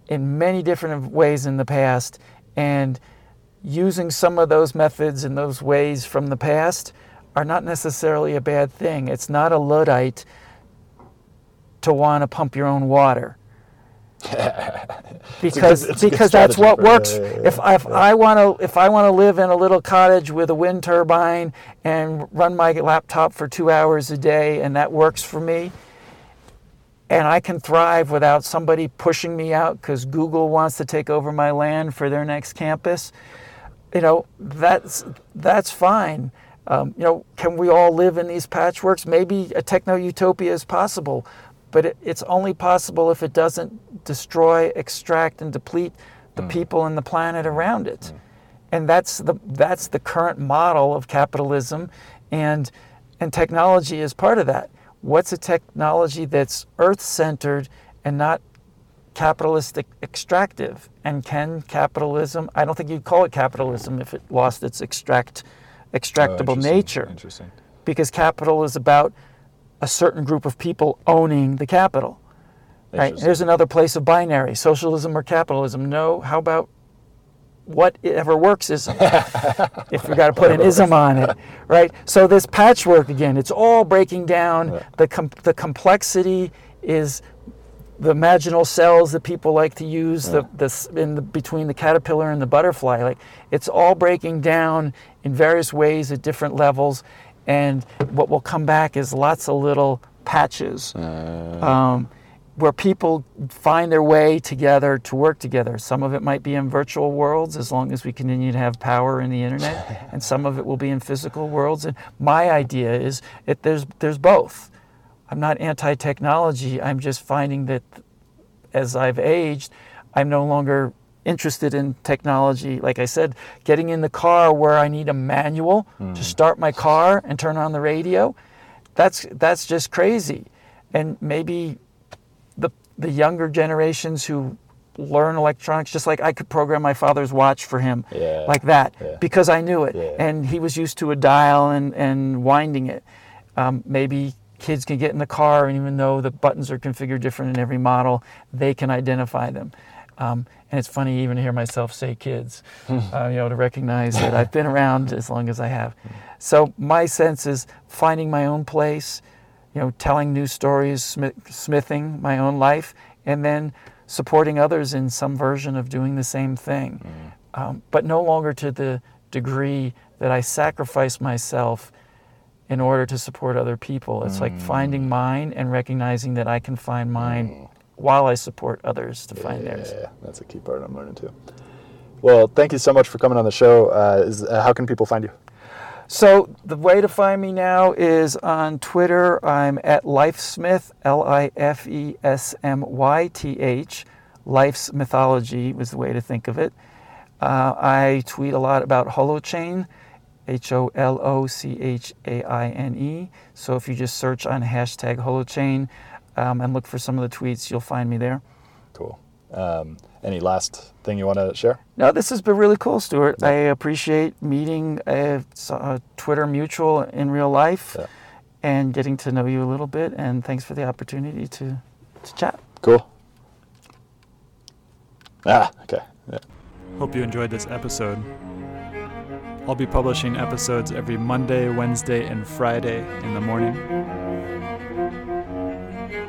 in many different ways in the past, and using some of those methods and those ways from the past are not necessarily a bad thing. It's not a luddite to want to pump your own water. because good, because that's what works. Yeah, yeah, yeah. If if I want to if I want to live in a little cottage with a wind turbine and run my laptop for two hours a day, and that works for me, and I can thrive without somebody pushing me out because Google wants to take over my land for their next campus, you know that's that's fine. Um, you know, can we all live in these patchworks? Maybe a techno utopia is possible but it, it's only possible if it doesn't destroy, extract, and deplete the mm. people and the planet around it. Mm. And that's the, that's the current model of capitalism, and, and technology is part of that. What's a technology that's earth centered and not capitalistic extractive? And can capitalism, I don't think you'd call it capitalism if it lost its extract, extractable oh, interesting. nature. Interesting. Because capital is about a certain group of people owning the capital. Right? Here's another place of binary socialism or capitalism. No, how about whatever works ism? if we got to put an ism on it, right? So this patchwork again, it's all breaking down. The, com- the complexity is the imaginal cells that people like to use yeah. the, the, in the, between the caterpillar and the butterfly like it's all breaking down in various ways at different levels and what will come back is lots of little patches uh. um, where people find their way together to work together. Some of it might be in virtual worlds as long as we continue to have power in the internet, and some of it will be in physical worlds. And my idea is that there's there's both. I'm not anti-technology. I'm just finding that as I've aged, I'm no longer interested in technology. Like I said, getting in the car where I need a manual mm. to start my car and turn on the radio, that's that's just crazy. And maybe the younger generations who learn electronics just like I could program my father's watch for him, Yeah. like that, Yeah. because I knew it, Yeah. and he was used to a dial and and winding it. Um, maybe kids can get in the car, and even though the buttons are configured different in every model, they can identify them. Um, and it's funny even to hear myself say kids, uh, you know, to recognize that I've been around as long as I have. So my sense is finding my own place, you know, telling new stories, smithing my own life, and then supporting others in some version of doing the same thing. Um, but no longer to the degree that I sacrifice myself in order to support other people. It's like finding mine and recognizing that I can find mine while I support others to find theirs. Yeah, that's a key part I'm learning too. Well, thank you so much for coming on the show. Uh, is, uh, how can people find you? So the way to find me now is on Twitter. I'm at Lifesmyth, L-I-F-E-S-M-Y-T-H. Life's Mythology was the way to think of it. Uh, I tweet a lot about Holochain, H-O-L-O-C-H-A-I-N-E. So if you just search on hashtag Holochain um, and look for some of the tweets, you'll find me there. Cool. Um, any last thing you want to share? No, this has been really cool, Stewart. I appreciate meeting a, a Twitter mutual in real life Yeah. and getting to know you a little bit. And thanks for the opportunity to, to chat. Cool. Ah, okay. Yeah. Hope you enjoyed this episode. I'll be publishing episodes every Monday, Wednesday, and Friday in the morning.